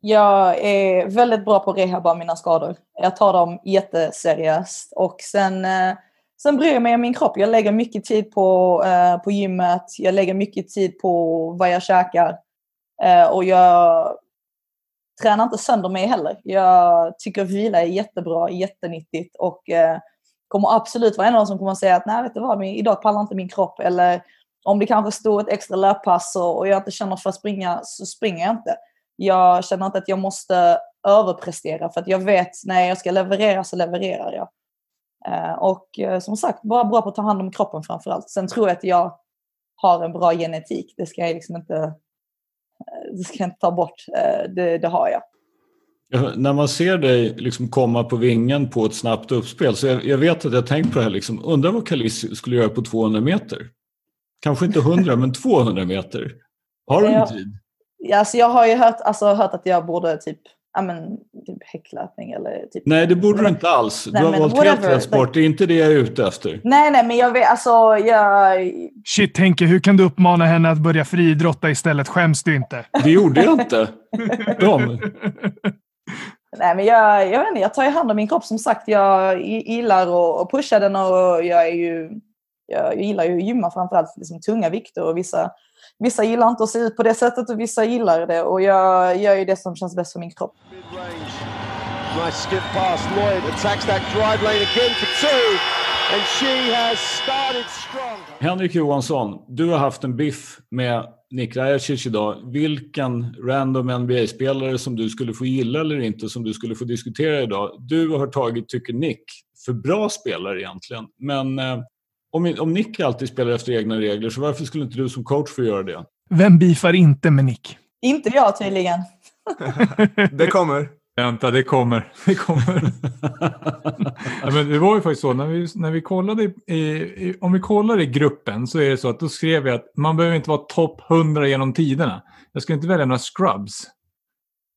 Jag är väldigt bra på att rehabba mina skador. Jag tar dem jätteseriöst. Och sen, eh, sen bryr jag mig om min kropp. Jag lägger mycket tid på, eh, på gymmet. Jag lägger mycket tid på vad jag käkar. Eh, och jag tränar inte sönder mig heller. Jag tycker vila är jättebra, jättenyttigt. Och kommer absolut vara en av dem som kommer att säga att nej, vet du vad, min- idag pallar inte min kropp. Eller om det kanske står ett extra löppass och, jag inte känner för att springa så springer jag inte. Jag känner inte att jag måste överprestera för att jag vet när jag ska leverera så levererar jag. Eh, och eh, som sagt, bara bra på att ta hand om kroppen framför allt. Sen tror jag att jag har en bra genetik. Det ska jag liksom inte, eh, det ska jag inte ta bort. Det, det har jag.
När man ser dig liksom komma på vingen på ett snabbt uppspel så jag, jag vet att jag tänkt på det här. Liksom, undrar vad Kalis skulle göra på 200 meter? Kanske inte 100 men 200 meter. Har du en tid?
Ja, alltså jag har ju hört, alltså, hört att jag borde typ, ja, men, typ häcklöpning eller typ...
Nej, det borde du inte alls.
Nej,
du har valt helt rätt sport. Det är inte det jag är ute efter.
Nej, nej, men jag vet, alltså jag...
Shit, Henke, hur kan du uppmana henne att börja friidrotta istället? Skäms du inte?
Det gjorde jag inte. De.
Nej, men jag, jag vet inte, jag tar ju hand om min kropp som sagt. Jag gi- gillar att pusha den och jag är ju... Jag, jag gillar ju att gymma framförallt liksom tunga vikter och vissa, vissa gillar inte att se ut på det sättet och vissa gillar det och jag gör ju det som känns bäst för min kropp.
Mid-range. Nice skip pass. Lloyd attacks that drive lane again for two. And she has started strong.
Henrik Johansson, du har haft en biff med Nick Rajacic idag. Vilken random NBA-spelare som du skulle få gilla eller inte som du skulle få diskutera idag. Du har tagit, tycker Nick, för bra spelare egentligen. Men eh, om, om Nick alltid spelar efter egna regler, så varför skulle inte du som coach få göra det?
Vem beefar inte med Nick?
Inte jag tydligen.
Det kommer.
Vänta, det kommer. Det kommer. ja, men det var ju faktiskt så, när vi, när vi kollade i, i, om vi kollar i gruppen så är det så att då skrev jag att man behöver inte vara topp 100 genom tiderna. Jag ska inte välja några scrubs.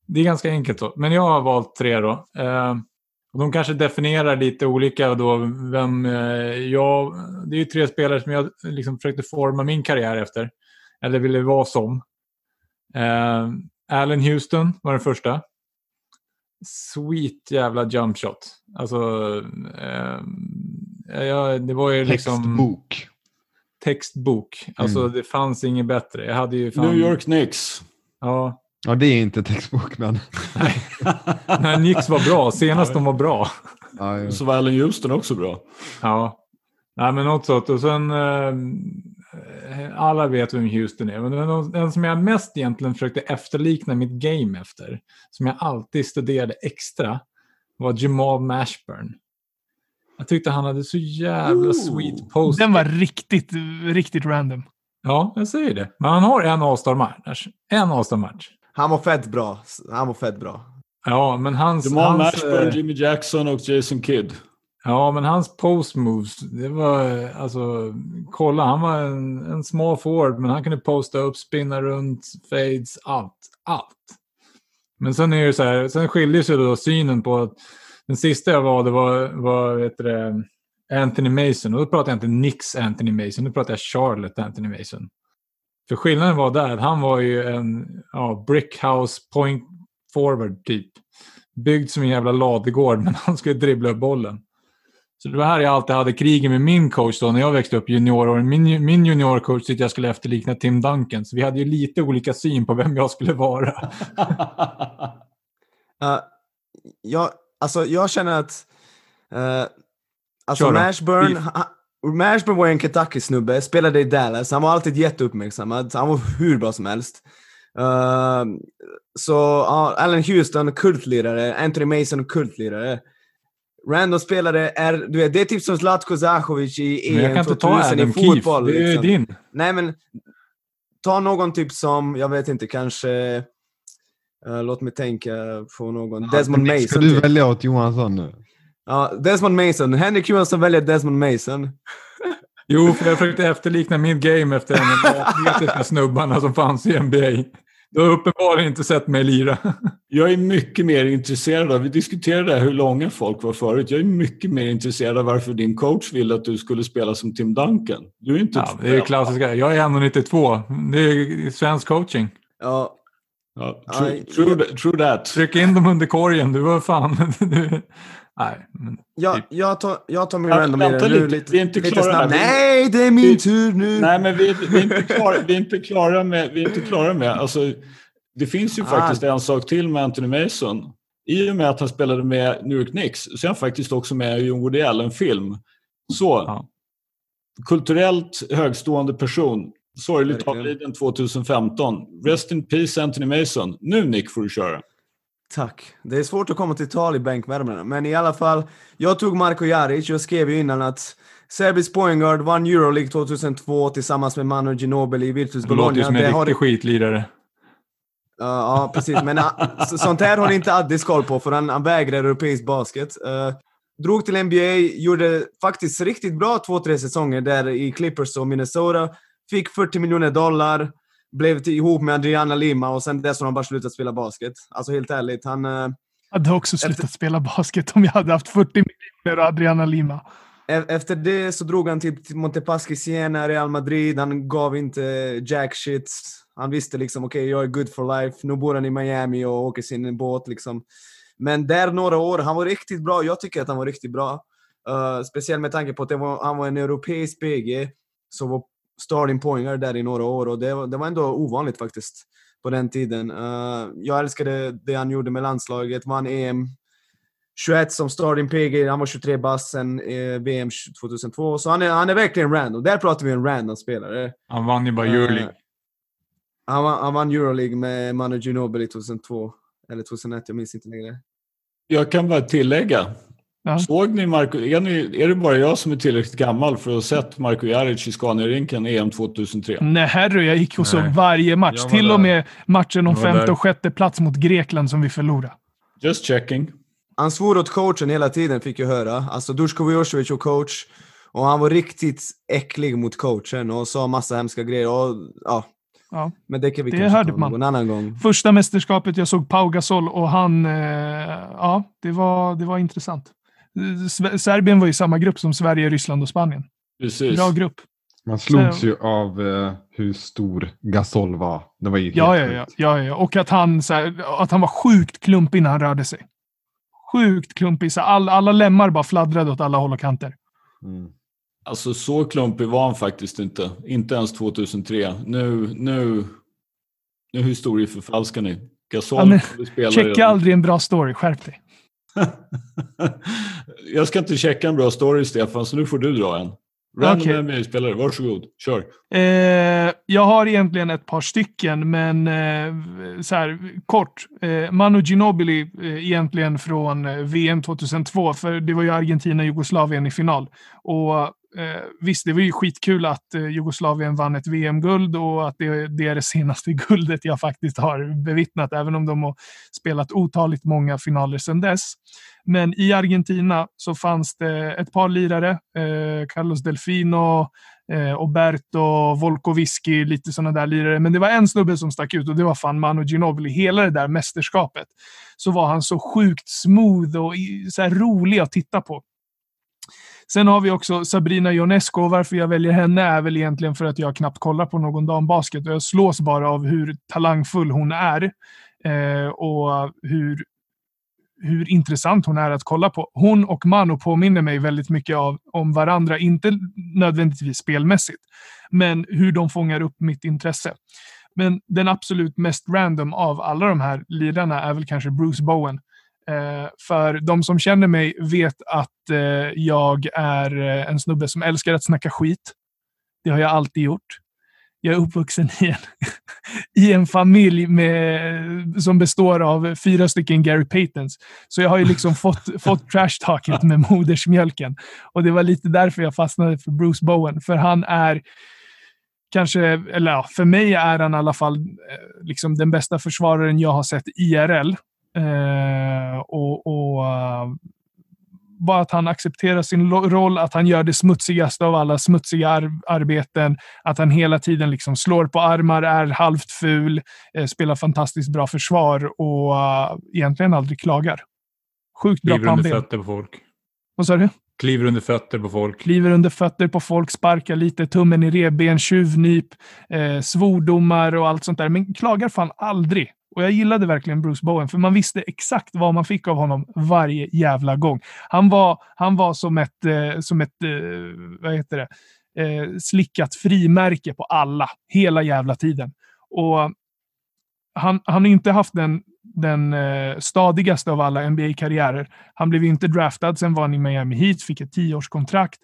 Det är ganska enkelt så. Men jag har valt tre då. Eh, och de kanske definierar lite olika då vem eh, jag... Det är ju tre spelare som jag liksom försökte forma min karriär efter. Eller ville vara som. Eh, Allen Houston var den första. Sweet jävla jump shot. Alltså, eh, ja, det var ju liksom...
Textbok.
Textbok. Alltså
Mm.
det fanns inget bättre. Jag hade ju fan...
New York Knicks.
Ja.
Ja, det är inte textbok, men...
Nej, Knicks var bra. Senast de var bra.
Ja, ja.
Så var Allen Houston också bra.
Ja. Nej, men något sånt. Och sen... Eh, alla vet vem Houston är. Men den, den som jag mest egentligen försökte efterlikna mitt game efter, som jag alltid studerade extra, var Jamal Mashburn. Jag tyckte han hade så jävla
Ooh.
sweet post.
Den var riktigt, riktigt random.
Ja, jag säger det. Men han har en All-star-match. En All-star-match.
Han var fett bra. Han var fett bra.
Ja, men hans...
Jamal
hans,
Mashburn,
eh,
Jimmy Jackson och Jason Kidd.
Ja, men hans post moves, det var alltså, kolla, han var en, en small forward, men han kunde posta upp, spinna runt, fades, allt, allt. Men sen är det så här, sen skiljer sig då synen på att den sista jag valde var, var vet det, Anthony Mason, och då pratar jag inte Nix Anthony Mason, nu pratar jag Charlotte Anthony Mason. För skillnaden var där att han var ju en ja, brickhouse point forward typ. Byggd som en jävla ladugård, men han skulle dribbla upp bollen. Så det var här jag alltid hade krigen med min coach då när jag växte upp junioråren. Min, min juniorcoach tyckte jag skulle efterlikna Tim Duncan. Så vi hade ju lite olika syn på vem jag skulle vara.
Uh, jag, alltså, jag känner att... Uh, alltså. Mashburn, Mashburn var ju en Kentucky-snubbe, spelade i Dallas. Han var alltid jätteuppmärksammad. Han var hur bra som helst. Uh, så ja, Allen Houston, kultlirare. Anthony Mason, kultlirare. Random spelare är, du vet, det är typ som Zlatko Zahovic i EM
kan inte ta
2000 i fotboll.
Keefe. Det är
liksom.
din.
Nej men, ta någon typ som, jag vet inte, kanske... eh, låt mig tänka på någon. Desmond
Ska
Mason.
du
typ.
välja åt Johansson nu?
Ja, Desmond Mason. Henrik Johansson väljer Desmond Mason.
Jo, för jag försökte efterlikna mitt game efter en av de atletiska snubbarna som fanns i NBA. Du har uppenbarligen inte sett mig lira.
Jag är mycket mer intresserad av, vi diskuterade hur långa folk var förut, jag är mycket mer intresserad av varför din coach ville att du skulle spela som Tim Duncan. Du är inte
Ja, det är klassiska. Jag är 1,92. Det är svensk coaching.
Ja,
Ja, true, true, that- true that.
Tryck in dem under korgen. Du var fan... Du... Nej, men...
jag, jag, tar, jag tar min random nu
lite,
lite,
vi är inte
lite
klara
snabbt. Nej, det är min
vi-
tur nu!
Nej, men vi, vi, är inte klara, vi är inte klara med... Vi är inte klara med alltså, det finns ju
Ah.
faktiskt en sak till med Anthony Mason. I och med att han spelade med New York Knicks så är han faktiskt också med i en Woody Allen-film. Så,
Ja.
kulturellt högstående person. Sorgligt avliden 2015. Rest in peace Anthony Mason. Nu Nick får du köra.
Tack. Det är svårt att komma till tal i bänkvärmarna, men i alla fall. Jag tog Marko Jaric. Jag skrev ju innan att Serbisk poängguard vann Euroleague 2002 tillsammans med Manu Ginobili i Virtus
Du låter ju
Bologna.
som en
Det har-
riktig skitlirare.
Ja, ja, precis. Men så- sånt här har inte Addis koll på, för han, han vägrar europeisk basket. Eh, drog till NBA, gjorde faktiskt riktigt bra två, tre säsonger där i Clippers och Minnesota. Fick 40 miljoner dollar, blev ihop med Adriana Lima och sen dess har han bara slutat spela basket. Alltså helt ärligt, han... eh,
Jag hade också slutat spela basket om jag hade haft 40 miljoner och Adriana Lima.
E- Efter det så drog han till till Montepaschi Siena, Real Madrid. Han gav inte jack shit. Han visste liksom, okej, jag är good for life. Nu bor han i Miami och åker sin båt liksom. Men där några år, han var riktigt bra. Jag tycker att han var riktigt bra. Uh, speciellt med tanke på att var, han var en europeisk PG som var starting pointer där i några år och det var, det var ändå ovanligt faktiskt på den tiden. Uh, jag älskade det han gjorde med landslaget, vann EM 21 som starting PG, han var 23 bass sen eh, VM 2002. Så han är, han är verkligen random. Där pratar vi en random spelare.
Han vann ju bara Euroleague.
Han, vann- han vann Euroleague med Manu Ginobili 2002. Eller 2001, jag minns inte längre.
Jag kan bara tillägga.
Ja.
Såg ni Marco, är, ni, är det bara jag som är tillräckligt gammal för att ha sett Marco Jaric i Scania-rinken EM 2003?
Nej herre, jag gick och såg varje match. Till och
där.
med matchen om femte
där.
och sjätte plats mot Grekland som vi förlorade.
Just checking.
Han svor åt coachen hela tiden, fick jag höra. Alltså Dusko Vujocevic och coach. Och han var riktigt äcklig mot coachen och sa massa hemska grejer. Och, ja.
Ja.
Men det kan vi
Det
kanske
hörde
ta
man.
någon annan gång.
Första mästerskapet jag såg Pau Gasol och han, eh, ja, det var, det var intressant. Serbien var i samma grupp som Sverige, Ryssland och Spanien.
Precis.
Bra grupp.
Man slogs
Så-
ju av eh, hur stor Gasol var. Det var ju
Ja, ja, ja, ja, ja. Och att han, så här, att han var sjukt klumpig när han rörde sig. Sjukt klumpig. Så all, alla lemmar bara fladdrade åt alla håll och kanter.
Mm.
Alltså så klumpig var han faktiskt inte. Inte ens 2003. Nu, nu, nu historieförfalskar ni. Gasol
Ja, Checka
redan.
aldrig en bra story. Skärp dig.
Jag ska inte checka en bra story Stefan, så nu får du dra en. Random
Okej.
NBA-spelare, varsågod. Kör.
Eh, jag har egentligen ett par stycken, men eh, så här, kort. Eh, Manu Ginobili eh, egentligen från eh, VM 2002, för det var ju Argentina-Jugoslavien i final. Och eh, visst, det var ju skitkul att eh, Jugoslavien vann ett VM-guld och att det, det är det senaste guldet jag faktiskt har bevittnat, även om de har spelat otaligt många finaler sedan dess. Men i Argentina så fanns det ett par lirare, eh, Carlos Delfino, eh, Oberto, Volkoviski, lite sådana där lirare. Men det var en snubbe som stack ut och det var fan Manu Ginobili. Hela det där mästerskapet så var han så sjukt smooth och så här rolig att titta på. Sen har vi också Sabrina Ionesco. Varför jag väljer henne är väl egentligen för att jag knappt kollar på någon dambasket. Och jag slås bara av hur talangfull hon är. Eh, och hur, hur intressant hon är att kolla på. Hon och Mano påminner mig väldigt mycket av, om varandra. Inte nödvändigtvis spelmässigt, men hur de fångar upp mitt intresse. Men den absolut mest random av alla de här lirarna är väl kanske Bruce Bowen. Eh, för de som känner mig vet att eh, jag är eh, en snubbe som älskar att snacka skit. Det har jag alltid gjort. Jag är uppvuxen i en, i en familj med, som består av fyra stycken Gary Paytons. Så jag har ju liksom fått, fått trash-talket med modersmjölken. Och det var lite därför jag fastnade för Bruce Bowen. För han är kanske, eller ja, för mig är han i alla fall liksom den bästa försvararen jag har sett IRL. Eh, och, och eh, bara att han accepterar sin roll, att han gör det smutsigaste av alla smutsiga ar- arbeten, att han hela tiden liksom slår på armar, är halvt ful, eh, spelar fantastiskt bra försvar och eh, egentligen aldrig klagar. Sjukt bra
Kliver under fötter på folk.
Vad sa du?
Kliver under fötter på folk.
kliver under fötter på folk, sparkar lite, tummen i revben, tjuvnyp, eh, svordomar och allt sånt där. Men klagar fan aldrig. Och jag gillade verkligen Bruce Bowen, för man visste exakt vad man fick av honom varje jävla gång. Han var, han var som ett, eh, som ett eh, vad heter det, eh, slickat frimärke på alla, hela jävla tiden. Och han, han har inte haft den, den eh, stadigaste av alla NBA-karriärer. Han blev inte draftad, sen var han i Miami Heat, fick ett tioårskontrakt.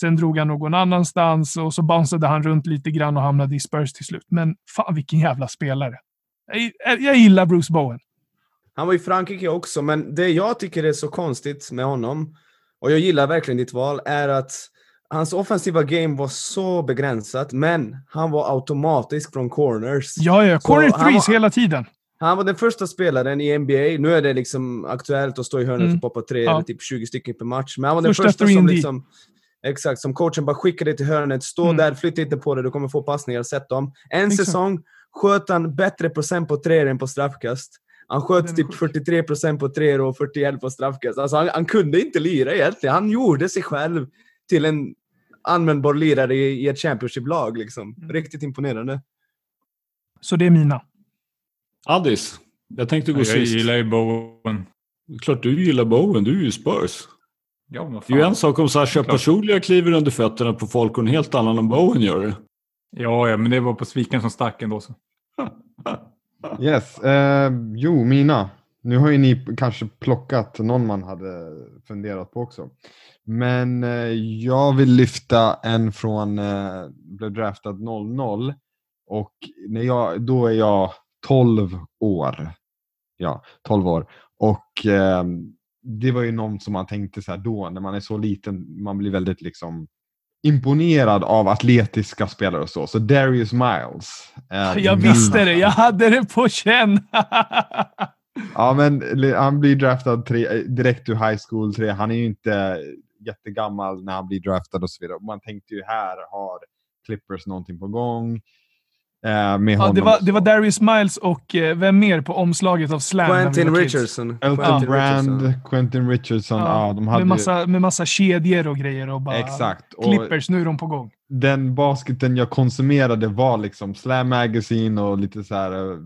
Sen drog han någon annanstans och så bounceade han runt lite grann och hamnade i Spurs till slut. Men fan vilken jävla spelare. Jag, jag gillar Bruce Bowen.
Han var i Frankrike också, men det jag tycker är så konstigt med honom, och jag gillar verkligen ditt val, är att hans offensiva game var så begränsat, men han var automatisk från corners.
Ja, ja. Corner threes
var-
hela tiden.
Han var den första spelaren i NBA, nu är det liksom aktuellt att stå i hörnet
Mm.
och poppa tre,
Ja.
eller typ 20 stycken per match, men han var den
Första
första
3
som liksom Exakt, som coachen bara skickade till hörnet, stå
Mm.
där, flytta inte på det, du kommer få passningar, sätt dem. En
Exakt.
säsong sköt han bättre procent på treor än på straffkast. Han sköt typ
sjuk.
43 procent på treor och 41 på straffkast. Alltså han, han kunde inte lira egentligen. Han gjorde sig själv till en användbar lirare i, i ett Championship-lag. Liksom.
Mm.
Riktigt imponerande.
Så det är mina.
Addis, jag tänkte gå
Jag
sist.
gillar ju Bowen.
Klart du gillar Bowen, du är ju Spurs.
Ja,
Det är ju en sak om Sasha. Pachulia kliver under fötterna på folk och en helt annan om Bowen gör det.
Ja, ja, men det var på sviken som stack ändå. Så.
Yes. Eh, jo, mina. Nu har ju ni kanske plockat någon man hade funderat på också. Men eh, jag vill lyfta en från, eh, blev draftad 00 och när jag, då är jag 12 år. Ja, 12 år. Och eh, det var ju någon som man tänkte så här då, när man är så liten, man blir väldigt liksom imponerad av atletiska spelare och så. Så Darius Miles. är
Jag visste det, jag hade det på känn.
Ja, men han blir draftad tre, direkt ur high school. Tre. Han är ju inte jättegammal när han blir draftad och så vidare. Man tänkte ju här har Clippers någonting på gång. Eh, med
Ja,
honom.
det, var, det var
så.
Darius Miles och eh, vem mer på omslaget av Slam?
Quentin? Richardson.
Elton
Quentin
Brand. Quentin Richardson. Ja,
Ja,
de hade
med, massa, med massa kedjor och grejer och bara...
Exakt. Och
Clippers, nu är de på gång.
den basketen jag konsumerade var liksom Slam Magazine och lite så här eh,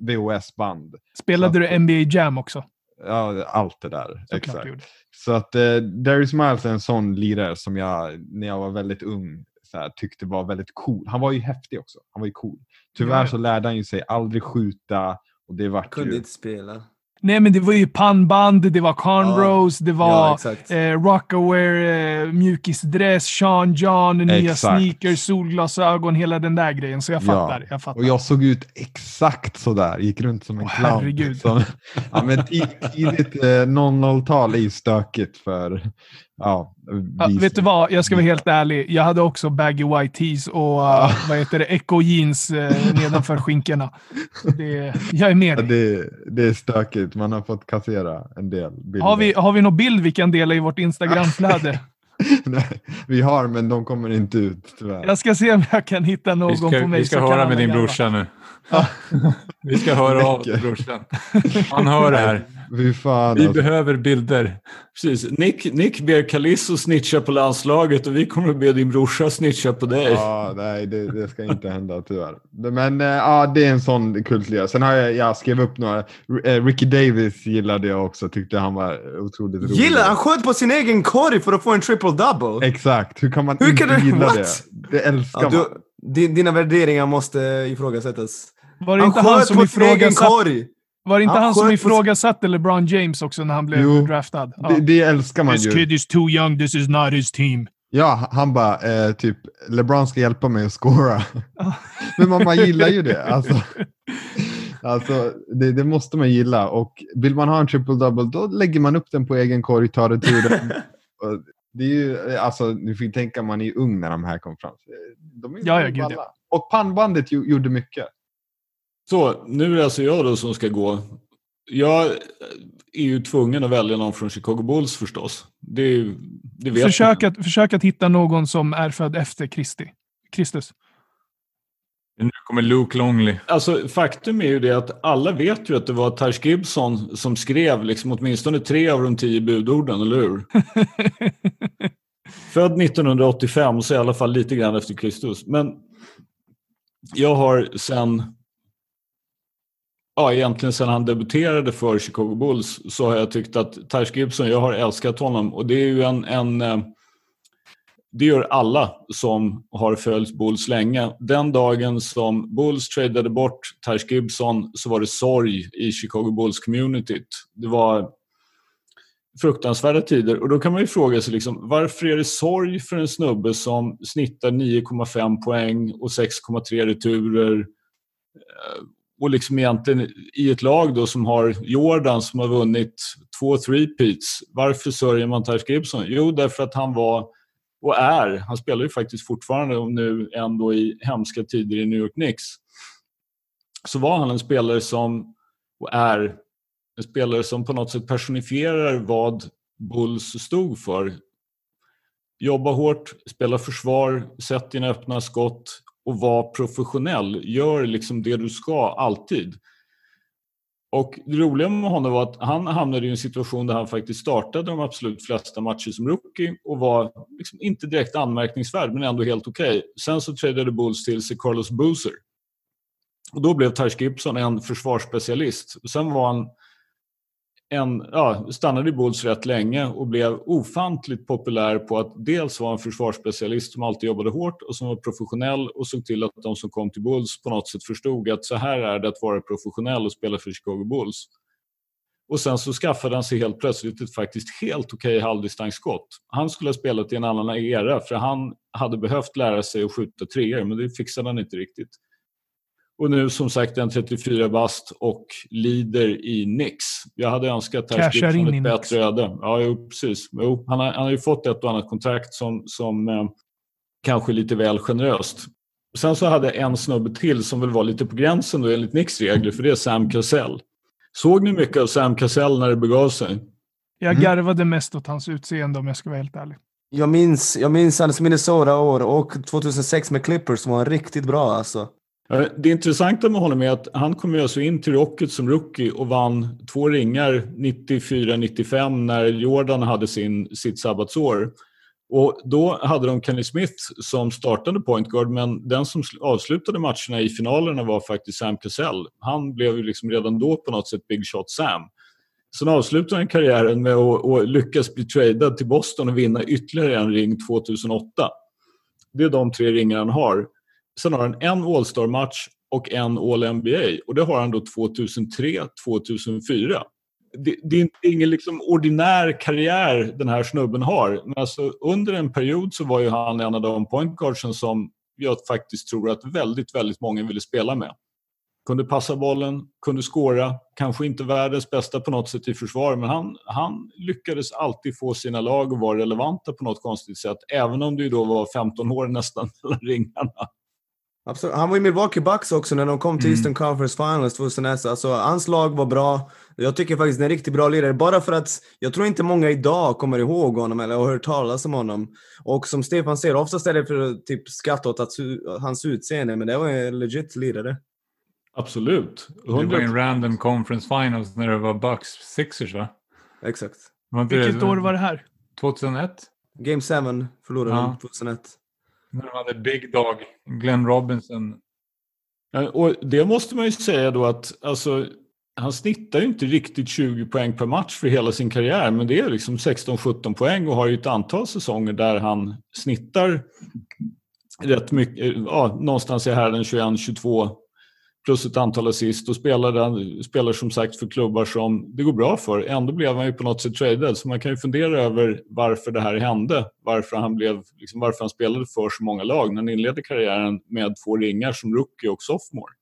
VHS-band.
Spelade
Så
du
att-
NBA Jam också?
Ja, allt det där.
Såklart
Exakt. Så att eh, Darius Miles är en sån lirare som jag, när jag var väldigt ung, så här, tyckte var väldigt cool. Han var ju häftig också. Han var ju cool. Tyvärr
Ja, ja.
så lärde han ju sig aldrig skjuta och det vart
Kunde
ju...
inte spela.
Nej, men det var ju pannband, det var cornrows, det
Ja,
var
exakt.
eh, Rockaware, eh, mjukisdress, Sean John, nya
Exakt.
sneakers, solglasögon, hela den där grejen. Så jag
Ja,
fattar. Jag fattar.
Och jag såg ut exakt sådär, gick runt som en
Åh,
clown.
herregud.
Som, ja, men ti- tidigt eh, 00-tal är ju stökigt för ja,
Ja, vet du vad? Jag ska vara helt ärlig. Jag hade också baggy white tees och uh, vad heter det, eco jeans uh, nedanför skinkorna. Det, jag är med
Ja,
dig.
det, det är stökigt, man har fått kassera en del bilder.
Har vi, har vi någon bild vi kan dela i vårt Instagramflöde?
Nej, vi har, men de kommer inte ut tyvärr.
Jag ska se om jag kan hitta någon
Vi ska,
på mig.
vi ska höra med din
grabbar.
brorsa nu. Vi ska höra av brorsan. Han hör det här.
Fy fan
Vi
alltså.
behöver bilder.
Precis. Nick, Nick ber Calisso snitcha på landslaget och vi kommer att be din brorsa snitcha på dig.
Ja, nej, det, det ska inte hända tyvärr. Men eh, ja, det är en sån kultlirare. Sen har jag, jag skrev upp några. Eh, Ricky Davis gillade jag också, tyckte han var otroligt rolig.
Gillar Han sköt på sin egen korg för att få en triple double.
Exakt, hur kan man
Hur
inte
kan du-
gilla
what?
det? Det älskar
Ja,
man.
du, din, dina värderingar måste ifrågasättas.
Var det
Han
inte han som ifrågasatte, var det inte
Han
han som ifrågasatte LeBron James också när han blev
Jo,
draftad? Ja.
Det, det älskar man
This
ju.
kid is too young, this is not his team.
Ja, han bara eh, typ LeBron ska hjälpa mig att scora. Men man, man gillar ju det. Alltså, alltså det, det måste man gilla. Och vill man ha en triple-double då lägger man upp den på egen korg, tar returen. Det är ju, alltså, ni får tänka man är ung när de här kom fram. De är
Ja, ja, gud, ja.
Och pannbandet ju, gjorde mycket.
Så, nu är det alltså jag då som ska gå. Jag är ju tvungen att välja någon från Chicago Bulls förstås. Det, det vet
Försök att, försök att hitta någon som är född efter Kristi. Kristus.
Nu kommer Luke Longley.
Alltså, faktum är ju det att alla vet ju att det var Taj Gibson som skrev liksom åtminstone tre av de tio budorden, eller hur? Född 1985, så i alla fall lite grann efter Kristus. Men jag har sen, ja egentligen sen han debuterade för Chicago Bulls så har jag tyckt att Taj Gibson, jag har älskat honom och det är ju en, en eh, det gör alla som har följt Bulls länge. Den dagen som Bulls tradade bort Taj Gibson så var det sorg i Chicago Bulls-communityt. Det var fruktansvärda tider och då kan man ju fråga sig liksom, varför är det sorg för en snubbe som snittar 9,5 poäng och 6,3 returer eh, och liksom egentligen i ett lag då som har Jordan som har vunnit två three-peats. Varför sörjer man Taj Gibson? Jo, därför att han var och är, han spelar ju faktiskt fortfarande och nu ändå i hemska tider i New York Knicks, så var han en spelare som, och är, en spelare som på något sätt personifierar vad Bulls stod för. Jobba hårt, spela försvar, sätt dina öppna skott och var professionell. Gör liksom det du ska, alltid. Och det roliga med honom var att han hamnade i en situation där han faktiskt startade de absolut flesta matcher som rookie och var liksom inte direkt anmärkningsvärd men ändå helt okej. Okay. Sen så tradade Bulls till sig Carlos Boozer. Och då blev Taj Gibson en försvarsspecialist. Sen var han en, ja, stannade i Bulls rätt länge och blev ofantligt populär på att dels vara en försvarsspecialist som alltid jobbade hårt och som var professionell och såg till att de som kom till Bulls på något sätt förstod att så här är det att vara professionell och spela för Chicago Bulls. Och sen så skaffade han sig helt plötsligt ett faktiskt helt okej halvdistansskott. Han skulle ha spelat i en annan era för han hade behövt lära sig att skjuta treor men det fixade han inte riktigt. Och nu som sagt en 34 bast och lider i Nix. Jag hade önskat att
Cashar in
ett bättre öde. Ja, jo, precis. Jo, han, har, han har ju fått ett och annat kontrakt som, som eh, kanske är lite väl generöst. Sen så hade jag en snubbe till som väl var lite på gränsen då enligt Knicks regler, för det är Sam Cassell. Såg ni mycket av Sam Cassell när det begav sig?
Jag
Mm.
garvade mest åt hans utseende om jag ska vara helt ärlig.
Jag minns, jag minns hans Minnesota-år och 2006 med Clippers som var riktigt bra alltså.
Det intressanta med honom är att han kom alltså in till Rocket som rookie och vann två ringar 94-95 när Jordan hade sin, sitt sabbatsår. Och då hade de Kenny Smith som startade point guard men den som avslutade matcherna i finalerna var faktiskt Sam Cassell. Han blev ju liksom redan då på något sätt Big Shot Sam. Sen avslutade han karriären med att, att lyckas bli tradad till Boston och vinna ytterligare en ring 2008. Det är de tre ringar han har. Sen har han en All-star-match och en All-NBA. Och det har han då 2003, 2004. Det, det är ingen liksom ordinär karriär den här snubben har. Men alltså, under en period så var ju han en av de pointguardsen som jag faktiskt tror att väldigt, väldigt många ville spela med. Kunde passa bollen, kunde skåra, kanske inte världens bästa på något sätt i försvar, men han, han lyckades alltid få sina lag att vara relevanta på något konstigt sätt, även om det ju då var 15 år nästan mellan ringarna.
Absolut. Han var i Milwaukee Bucks också när de kom till
Mm.
Eastern Conference Finals 2001. Alltså, hans lag var bra. Jag tycker faktiskt det är en riktigt bra lirare. Bara för att jag tror inte många idag kommer ihåg honom eller har hört talas om honom. Och som Stefan säger, oftast är det för att typ skratta åt att, hans utseende, men det var en legit lirare.
Absolut.
Det var
100
en random conference finals när det var Bucks Sixers va?
Exakt.
Vilket
det,
år var det här?
2001?
Game 7 förlorade
Ja.
de 2001.
När de hade Big Dog, Glenn Robinson.
Och det måste man ju säga då att alltså, han snittar ju inte riktigt 20 poäng per match för hela sin karriär, men det är liksom 16-17 poäng och har ju ett antal säsonger där han snittar rätt mycket, ja, någonstans i härden 21-22 plus ett antal assist och spelar, spelar som sagt för klubbar som det går bra för. Ändå blev han ju på något sätt traded, så man kan ju fundera över varför det här hände. Varför han, blev, liksom, varför han spelade för så många lag när han inledde karriären med två ringar som rookie och sophomore.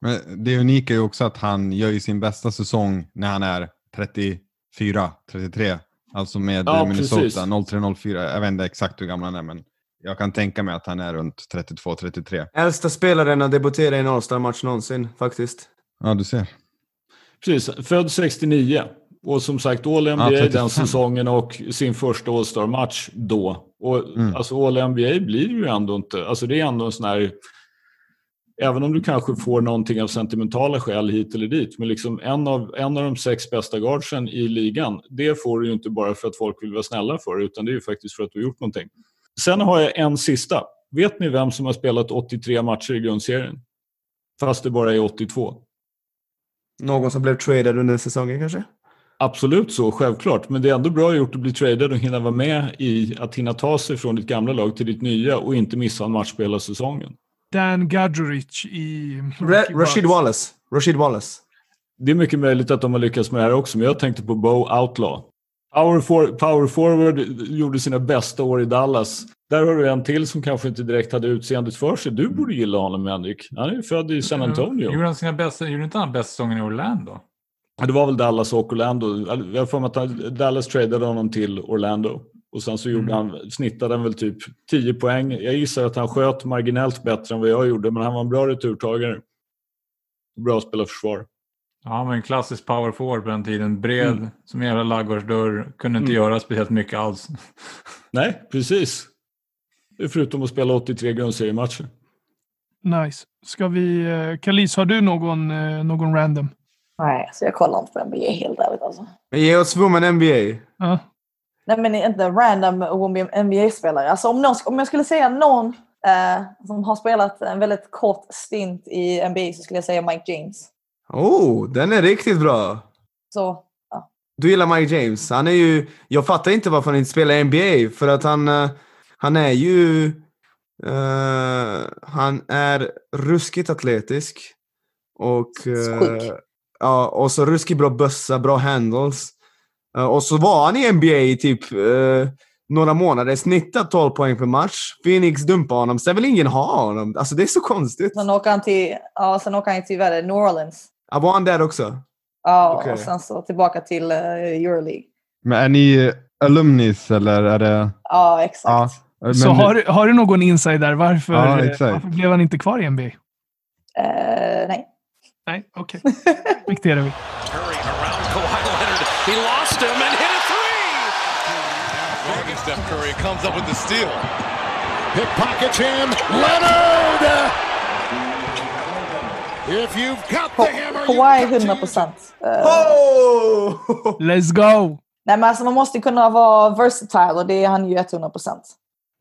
Men det unika är ju också att han gör ju sin bästa säsong när han är 34, 33. Alltså med
Ja,
Minnesota,
precis.
03-04. Jag vet inte exakt hur gammal han är, men jag kan tänka mig att han är runt 32-33.
Äldsta spelaren att debutera i en All-Star-match någonsin, faktiskt.
Ja, du ser.
Precis, född 69 och som sagt All NBA
35.
den säsongen och sin första All-Star-match då. Och
Mm.
alltså All NBA blir ju ändå inte, alltså det är ändå en sån här Även om du kanske får någonting av sentimentala skäl hit eller dit, men liksom en, av, en av de sex bästa guardsen i ligan, det får du ju inte bara för att folk vill vara snälla för, utan det är ju faktiskt för att du har gjort någonting. Sen har jag en sista. Vet ni vem som har spelat 83 matcher i grundserien? Fast det bara är 82.
Någon som blev traded under säsongen kanske?
Absolut så, självklart. Men det är ändå bra gjort att bli tradad och hinna vara med i att hinna ta sig från ditt gamla lag till ditt nya och inte missa en match på hela säsongen.
Dan Gadjuric i...
Ra- Rashid Wallace. Rashid Wallace.
Det är mycket möjligt att de har lyckats med det här också, men jag tänkte på Bo Outlaw. Power, for, power forward gjorde sina bästa år i Dallas. Där har du en till som kanske inte direkt hade utseendet för sig. Du borde gilla honom, Henrik. Han är ju född i San Antonio.
Gjorde han sina bästa, gjorde inte han bästa säsongen i Orlando?
Det var väl Dallas och Orlando. Jag har för mig att Dallas tradade honom till Orlando. Och sen så gjorde
Mm.
han, snittade han väl typ 10 poäng. Jag gissar att han sköt marginellt bättre än vad jag gjorde, men han var en bra returtagare. Bra att spela försvar.
Ja, han var en klassisk power forward på den tiden. Bred
Mm.
som en jävla ladugårdsdörr. Kunde inte
Mm.
göra speciellt mycket alls.
Nej, precis. Förutom att spela 83 grundseriematcher.
Nice. Ska vi... eh, Kalis, har du någon, eh, någon random?
Nej, så jag kollar inte på NBA helt ärligt alltså.
Men ge oss Women NBA.
Ja.
Nej men inte random NBA-spelare. Alltså om, någon, om jag skulle säga någon eh, som har spelat en väldigt kort stint i NBA så skulle jag säga Mike James.
Oh, den är riktigt bra.
Så
Du gillar Mike James. Han är ju... Jag fattar inte varför han inte spelar i NBA. För att han, eh, han är ju... eh, han är ruskigt atletisk. Och...
Sjuk.
Ja, och så ruskigt bra bössa, bra handles. Eh, och så var han i NBA i typ några månader, snittat 12 poäng per match. Phoenix dumpade honom, sen vill ingen ha honom. Alltså det är så konstigt.
Sen åker han till, ja, sen åker han till vad är det, New Orleans.
Ja, var han där också?
Ja,
Okej.
och sen så tillbaka till uh, Euroleague.
Men är ni alumnis eller är det...
Ja, exakt.
Men,
Så har, du- har du någon insight där? Varför,
Ja,
eh, varför blev han inte kvar i NBA?
Eh, nej.
Nej, okej. Vi.
Around Kawhi Leonard. He lost him and hit a three.
Steph Curry comes up with the steal. Pickpockets him. Leonard!
Kawhi
you've got
100
to
procent.
Oh!
Let's go!
Nej, men alltså man måste kunna vara versatile och det är han ju 100 procent.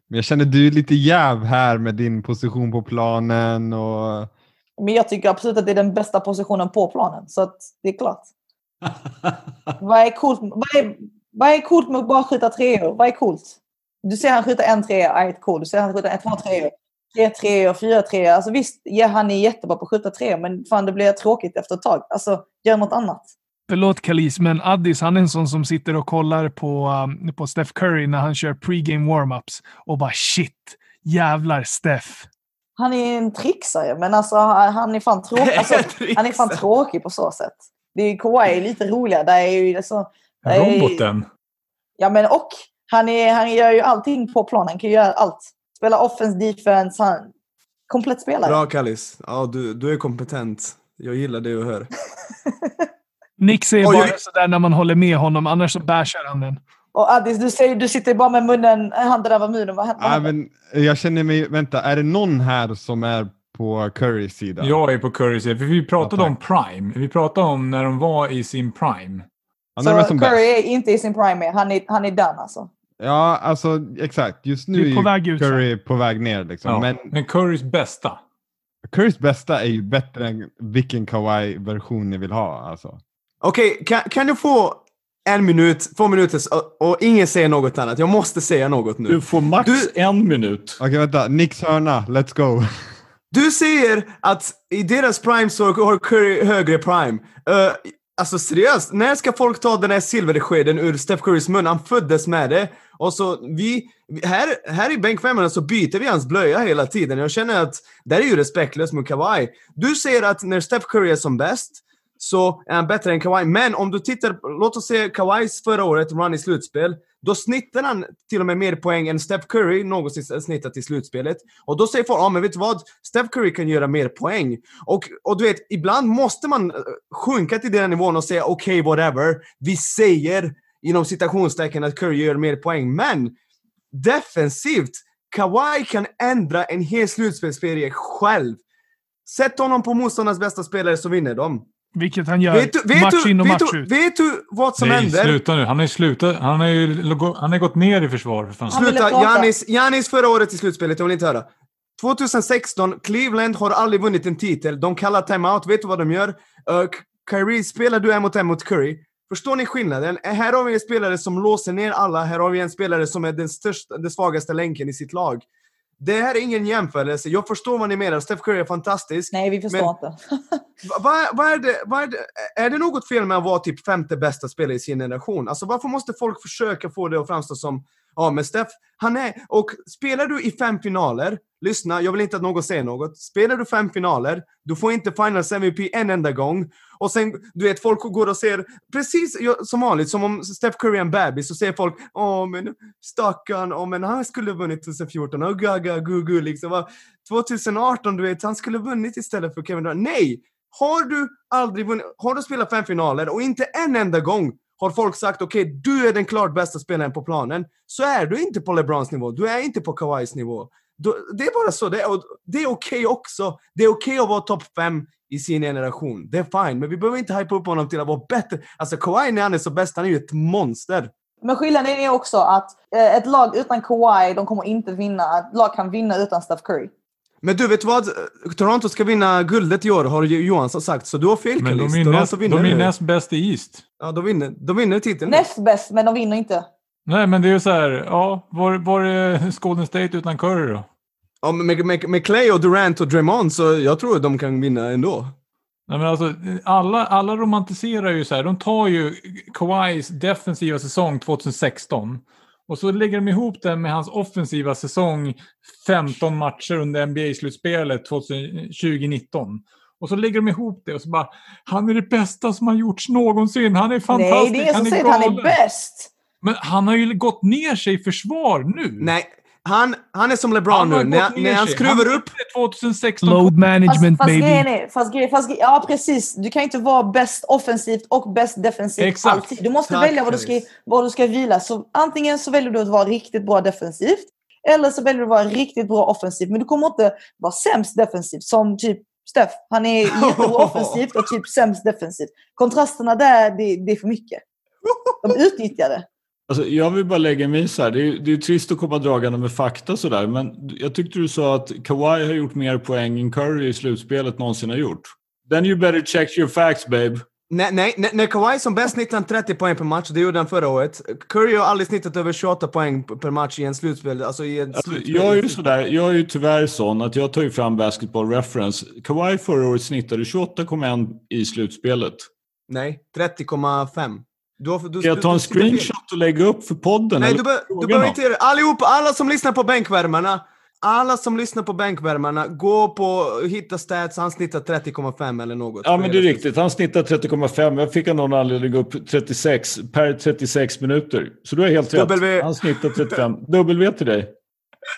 Men jag känner du är lite jäv här med din position på planen och...
Men jag tycker absolut att det är den bästa positionen på planen. Så att det är klart. Vad är coolt, vad är, vad är coolt med att bara skjuta treor? Vad är coolt? Du ser han skjuta en trea, är ett cool. Du ser han skjuta en, två treor, tre treor, fyra treor. Alltså visst, ja, han är jättebra på att skjuta treor, men fan det blir tråkigt efter ett tag. Alltså, gör något annat.
Förlåt Kalis, men Addis han är en sån som sitter och kollar på, um, på Steph Curry när han kör pre-game warm-ups och bara shit, jävlar Steph.
Han är en trixare, men alltså han är fan tråkig. Alltså, han är fan tråkig på så sätt. Det är Kawhi är lite roligare. Det är ju alltså, det är-
Roboten.
Ja, men och han, är, han gör ju allting på planen. Han kan ju göra allt. Spela offense, defense. Han, komplett spelare.
Bra Kallis. Ja, du, du är kompetent. Jag gillar det jag hör.
Nick säger
Oj,
bara
oj.
sådär när man håller med honom, annars så bashar han den.
Och Addis, du, säger, du sitter bara med munnen, handen över munnen. Vad händer?
Ja, men jag känner mig... Vänta, är det någon här som är på Currys sida?
Jag är på Currys sida, för vi pratade
Ja,
om Prime. Vi pratade om när de var i sin Prime.
Han är
så
som
Curry
bäst.
är inte i sin prime. Han är, han är done alltså.
Ja, alltså exakt. Just nu
är
är
på
ju
väg ut,
Curry på väg ner. Liksom.
Ja.
Men
Men Currys bästa.
Currys bästa är ju bättre än vilken Kawhi-version ni vill ha. Alltså.
Okej, kan, kan du få en minut, två minuter och, och ingen säger något annat? Jag måste säga något nu.
Du får max
Du-
en minut.
Okej, vänta. Nicks hörna. Let's go.
Du säger att i deras prime så har Curry högre prime. Uh, alltså seriöst, när ska folk ta den här silverskeden ur Steph Currys mun? Han föddes med det. Och så vi, här, här i bänkvärmarna så byter vi hans blöja hela tiden. Jag känner att det är ju respektlöst mot Kawhi. Du säger att när Steph Curry är som bäst så är han bättre än Kawhi. Men om du tittar, låt oss se Kawhis förra året run i slutspel. Då snittar han till och med mer poäng än Steph Curry någonsin snittat i slutspelet. Och då säger folk, ja men vet du vad? Steph Curry kan göra mer poäng. Och, och du vet, ibland måste man eh, sjunka till den nivån och säga okej, whatever. Vi säger inom citationstecken att Curry gör mer poäng. Men defensivt, Kawhi kan ändra en hel slutspelsserie själv. Sätt honom på motståndarnas bästa spelare så vinner de.
Vilket han gör
Vet du, vet,
match
du,
in och match
du,
ut.
vet du vad som
Nej,
händer?
sluta nu. Han har ju slutat. Han har ju han har gått ner i försvar för fan.
Sluta. Giannis, Giannis förra året i slutspelet, jag vill inte höra. 2016, Cleveland har aldrig vunnit en titel. De kallar timeout, vet du vad de gör? Uh, Kyrie, spelar du en mot en mot Curry? Förstår ni skillnaden? Här har vi en spelare som låser ner alla, här har vi en spelare som är den, största, den svagaste länken i sitt lag. Det här är ingen jämförelse. Jag förstår vad ni menar. Steph Curry är fantastisk.
Nej, vi förstår
Men-
inte.
Va- Vad vad är, det, vad är, det, är det något fel med att vara typ femte bästa spelare i sin generation? Alltså varför måste folk försöka få det att framstå som Ja men Steph, han är... Och spelar du i fem finaler, lyssna, jag vill inte att någon säger något. Spelar du fem finaler, du får inte Finals MVP en enda gång. Och sen, du vet, folk går och ser, precis som vanligt, som om Steph Curry är en bebis, så säger folk Åh men stackarn, åh men han skulle ha vunnit 2014, och gaga, gugu liksom. 2018, du vet, han skulle ha vunnit istället för Kevin Durant. Nej! Har du aldrig vunnit, har du spelat fem finaler och inte en enda gång har folk sagt okej, du är den klart bästa spelaren på planen, så är du inte på LeBrons nivå, du är inte på Kawhis nivå. Det är bara så, det är, det är okej också. Det är okej att vara topp fem i sin generation. Det är fine, men vi behöver inte hypa upp honom till att vara bättre. Alltså Kawhi när han är så bäst, han är ju ett monster.
Men skillnaden är också att eh, ett lag utan Kawhi, de kommer inte vinna. Ett lag kan vinna utan Steph Curry.
Men du, vet vad? Toronto ska vinna guldet i år, har ju Johansson sagt, så du har fel
Men de är, de näst bäst i East.
Ja, de vinner, de vinner titeln.
Näst bäst, men de vinner inte.
Nej, men det är ju så här. Ja, var, var är Golden State utan Curry då?
Ja, men med, med, med Clay och Durant och Draymond så jag tror att de kan vinna ändå.
Nej, men alltså, alla, alla romantiserar ju så här. De tar ju Kawhis defensiva säsong 2016 och så lägger de ihop den med hans offensiva säsong 15 matcher under NBA-slutspelet 2019. Och så lägger de ihop det och så bara, han är det bästa som har gjorts någonsin. Han är fantastisk.
Nej, det är som
han är
säger att han är
galen."
bäst.
Men han har ju gått ner sig i försvar nu.
Nej, han, han är som LeBron nu. När, när han skruvar
Han
upp...
gjorde 2016.
Load
Fast,
management
fast grejen
baby.
är, fast, grejen- fast, grejen- ja precis. Du kan inte vara bäst offensivt och bäst defensivt
Exakt.
alltid. Du måste
Tack,
välja vad du, ska, vad du ska vila. Så antingen så väljer du att vara riktigt bra defensivt. Eller så väljer du att vara riktigt bra offensivt. Men du kommer inte vara sämst defensivt som typ Steff. Han är jättebra offensivt och typ sämst defensivt. Kontrasterna där, det, det är för mycket. De utnyttjar det.
Alltså, jag vill bara lägga mig så här. Det är, det är trist att komma dragande med fakta sådär, men jag tyckte du sa att Kawhi har gjort mer poäng än Curry i slutspelet någonsin har gjort. Then you better check your facts, babe.
Nej, nej, när- Kawhi som bäst snittade han 30 poäng per match, det gjorde han förra året. Curry har aldrig snittat över 28 poäng per match i en slutspel. Alltså i en
Alltså,
slutspel.
jag är ju sådär, jag är ju tyvärr sån att jag tar ju fram basketball reference. Kawhi förra året snittade 28,1 i slutspelet.
Nej, 30,5. Du, har- du,
jag ta en screenshot och lägga upp för podden?
Nej, du, be, du behöver inte göra det. Allihopa, alla som lyssnar på bänkvärmarna. Alla som lyssnar på bänkvärmarna, gå på hitta stats, han snittar 30,5 eller något.
Ja, men det är riktigt. Han snittar 30,5. Jag fick av någon anledning upp 36 per 36 minuter. Så du har helt rätt.
W.
Han snittar 35. W till dig.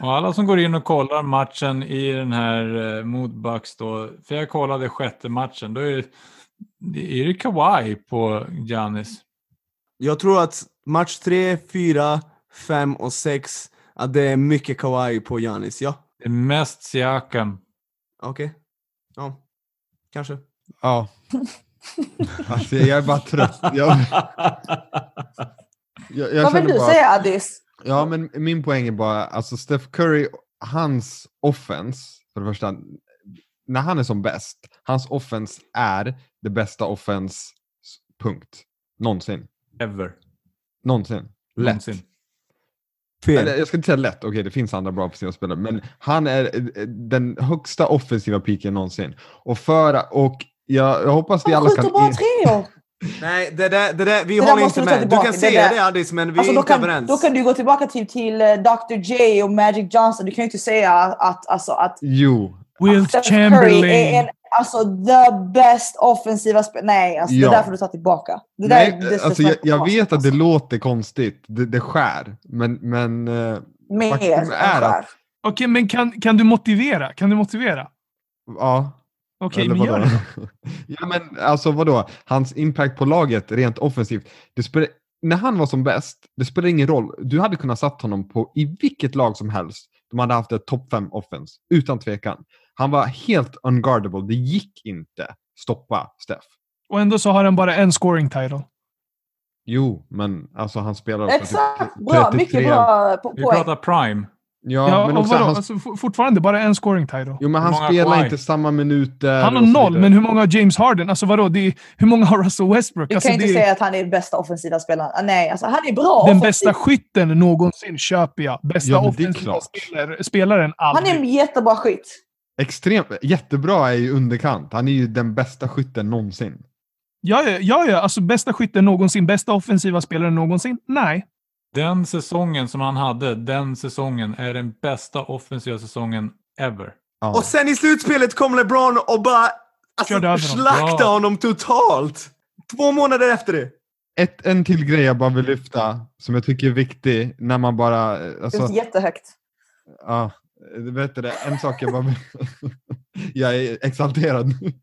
Och alla som går in och kollar matchen i den här eh, mot Bucks då, för jag kollade sjätte matchen, då är det, det är det Kawhi på Giannis.
Jag tror att match 3, 4, 5 och 6, att det är mycket kawaii på Giannis. Ja,
Det är mest Siakam.
okej. Ja, kanske.
Ja. Alltså, jag är bara trött. Jag, jag, jag
Vad vill
känner
du
bara-
säga Addis?
Ja, men min poäng är bara, alltså Steph Curry, hans offense, för det första, när han är som bäst, hans offense är det bästa offense, punkt. Någonsin.
Ever.
Någonsin. Lätt.
Någonsin.
Fel.
Jag ska inte säga lätt, okej det finns andra bra offensiva spelare, men han är eh, den högsta offensiva piken någonsin. Och för, och jag, jag hoppas vi
Han
alla kan...
skjuter bara treor.
Nej, det där, det där, vi
Det
håller inte
du
med. Du
tillbaka.
kan
Det
säga
där-
det Addis, men vi
Alltså,
är
då,
inte
kan,
överens.
då kan du gå tillbaka till, till eh, Dr. J och Magic Johnson. Du kan ju inte säga att, alltså, att
Jo.
Wilt
Steph Curry är
Chamberlain.
en, alltså, the best offensiva spelare. Nej, alltså,
Ja.
det där får du ta tillbaka. Det där
Nej,
är
alltså jag, jag vet att det
alltså.
låter konstigt, det, det skär, men, men eh,
Mer
faktum är att-
skär.
Okej, men kan, kan du motivera? Kan du motivera?
ja.
Okej,
Eller
men gör det.
ja, men alltså vadå? Hans impact på laget rent offensivt. Det spelar, när han var som bäst, det spelar ingen roll. Du hade kunnat satt honom på i vilket lag som helst. De hade haft ett topp 5 offense, utan tvekan. Han var helt unguardable. Det gick inte stoppa Steph.
Och ändå så har han bara en scoring title.
Jo, men alltså han spelar också
Exakt, bra.
33.
Mycket bra po-
Vi
poäng.
pratar prime.
Ja,
Ja,
men också
vadå?
han,
Alltså, for- fortfarande bara en scoring title.
jo, men han spelar
Kawhi?
inte samma minuter.
Han har noll, men hur många har James Harden? Alltså vadå? Det är, hur många har Russell Westbrook?
Du
Alltså,
kan inte
är
säga att han är den bästa offensiva spelaren. Ah, Nej, alltså, han är bra
den
offensivt.
bästa skytten någonsin köper jag. Bästa
Ja,
offensiva spelaren
Han
aldrig.
är en jättebra skytt.
Extremt, jättebra är ju underkant. Han är ju den bästa skytten någonsin.
Ja, ja, ja, alltså bästa skytten någonsin. Bästa offensiva spelaren någonsin? Nej.
Den säsongen som han hade, den säsongen är den bästa offensiva säsongen ever.
Ja.
Och sen i slutspelet kom LeBron och bara alltså, slakta
Ja.
honom totalt. Två månader efter det.
Ett, en till grej jag bara vill lyfta, som jag tycker är viktig, när man bara... eh,
Det
Alltså,
är jättehögt.
ja, vet det, en sak jag bara jag är exalterad nu.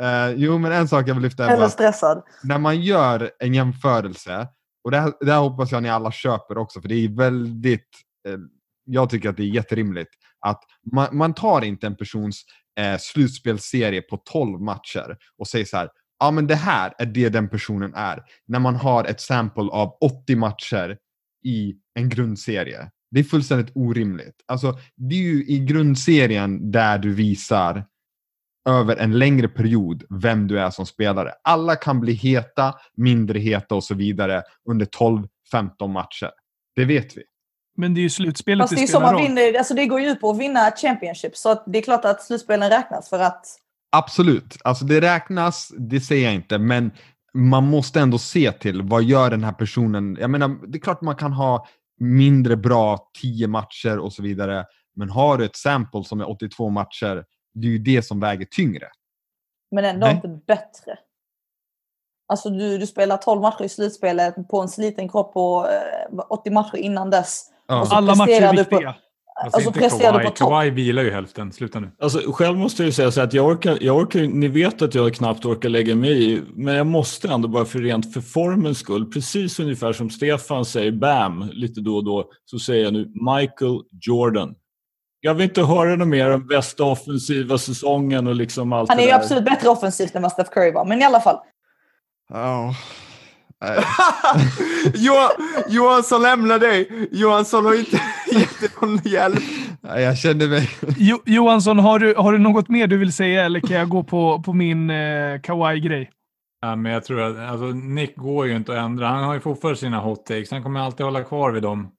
Eh, jo, men en sak jag vill lyfta är
Eller
bara,
stressad.
när man gör en jämförelse, och det här, det här hoppas jag ni alla köper också, för det är väldigt... Eh, jag tycker att det är jätterimligt, att man, man tar inte en persons eh, slutspelsserie på 12 matcher och säger så här, ja men det här är det den personen är. När man har ett sample av 80 matcher i en grundserie. Det är fullständigt orimligt. Alltså, det är ju i grundserien där du visar över en längre period vem du är som spelare. Alla kan bli heta, mindre heta och så vidare under 12-15 matcher. Det vet vi.
Men det är ju slutspelet
Fast det är så
spelar
man
roll.
vinner. Alltså det går ju ut på att vinna Championship. Så det är klart att slutspelen räknas för att
Absolut, alltså det räknas, det säger jag inte, men man måste ändå se till vad gör den här personen. Jag menar, det är klart man kan ha mindre bra 10 matcher och så vidare, men har du ett sample som är 82 matcher, det är ju det som väger tyngre.
Men ändå
Nej.
inte bättre. Alltså du, du spelar 12 matcher i slutspelet på en sliten kropp på eh, 80 matcher innan dess.
Ja.
Och så
Alla matcher är
du på-
viktiga.
Alltså,
Alltså
inte
presterar du
Kawhi.
på topp.
Kawhi vilar ju hälften. Sluta nu.
Alltså, själv måste jag ju säga så att jag orkar, jag orkar, ni vet att jag knappt orkar lägga mig i, men jag måste ändå bara för rent för formens skull, precis ungefär som Stefan säger BAM lite då och då, så säger jag nu Michael Jordan. Jag vill inte höra något mer om bästa offensiva säsongen och liksom allt
Han är
det
ju absolut bättre offensivt än vad Steph Curry var, men i alla fall.
Ja. Nej.
Johan, Johansson lämnar dig. Johansson har inte gett någon hjälp.
Nej, Jag känner mig...
Jo, Johansson, har du, har du något mer du vill säga eller kan jag gå på, på min eh, kawaii-grej?
Ja, men jag tror att alltså, Nick går ju inte att ändra. Han har ju fortfarande sina hot takes. Han kommer alltid hålla kvar vid dem.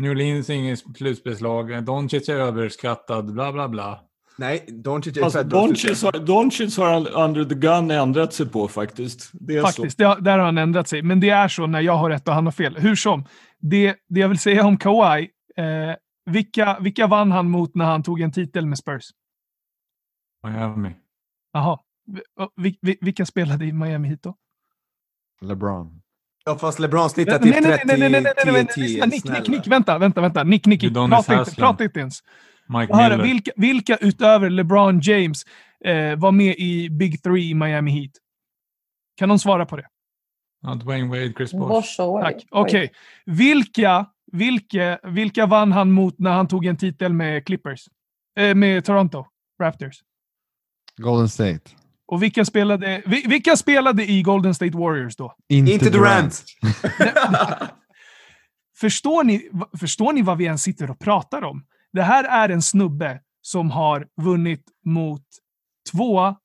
New Orleans är inget slutspelslag. Doncic är överskattad. Bla, bla, bla.
Nej, Doncic är
Alltså, Doncic har, Doncic har under the gun ändrat sig på faktiskt. Det är
Faktiskt,
så.
det, har- där har han ändrat sig. Men det är så när jag har rätt och han har fel. Hur som, det, det jag vill säga om Kawhi, eh, vilka, vilka vann han mot när han tog en titel med Spurs?
Miami.
Jaha. Vi- vi- vilka spelade i Miami Heat då?
LeBron.
Ja, fast LeBron snittar
Nej,
typ
nej,
30,
nej, nej, nej, nej, nej, nej,
10,
lyssna,
10.
Nick, Nick,
snälla.
Nick, vänta, vänta, vänta. Nick, prata inte,
Haslem.
prata inte ens.
Mike
Höra,
Miller.
vilka, vilka utöver LeBron James eh, var med i Big Three i Miami Heat? Kan någon svara på det?
Ja, Dwayne Wade, Chris Bosh.
Tack. Okej. Vilka, vilka, vilka vann han mot när han tog en titel med Clippers? Eh, med Toronto Raptors.
Golden State.
Och vilka spelade, vi- vilka spelade i Golden State Warriors då?
Inte,
Inte Durant.
Förstår ni, förstår ni vad vi än sitter och pratar om? Det här är en snubbe som har vunnit mot två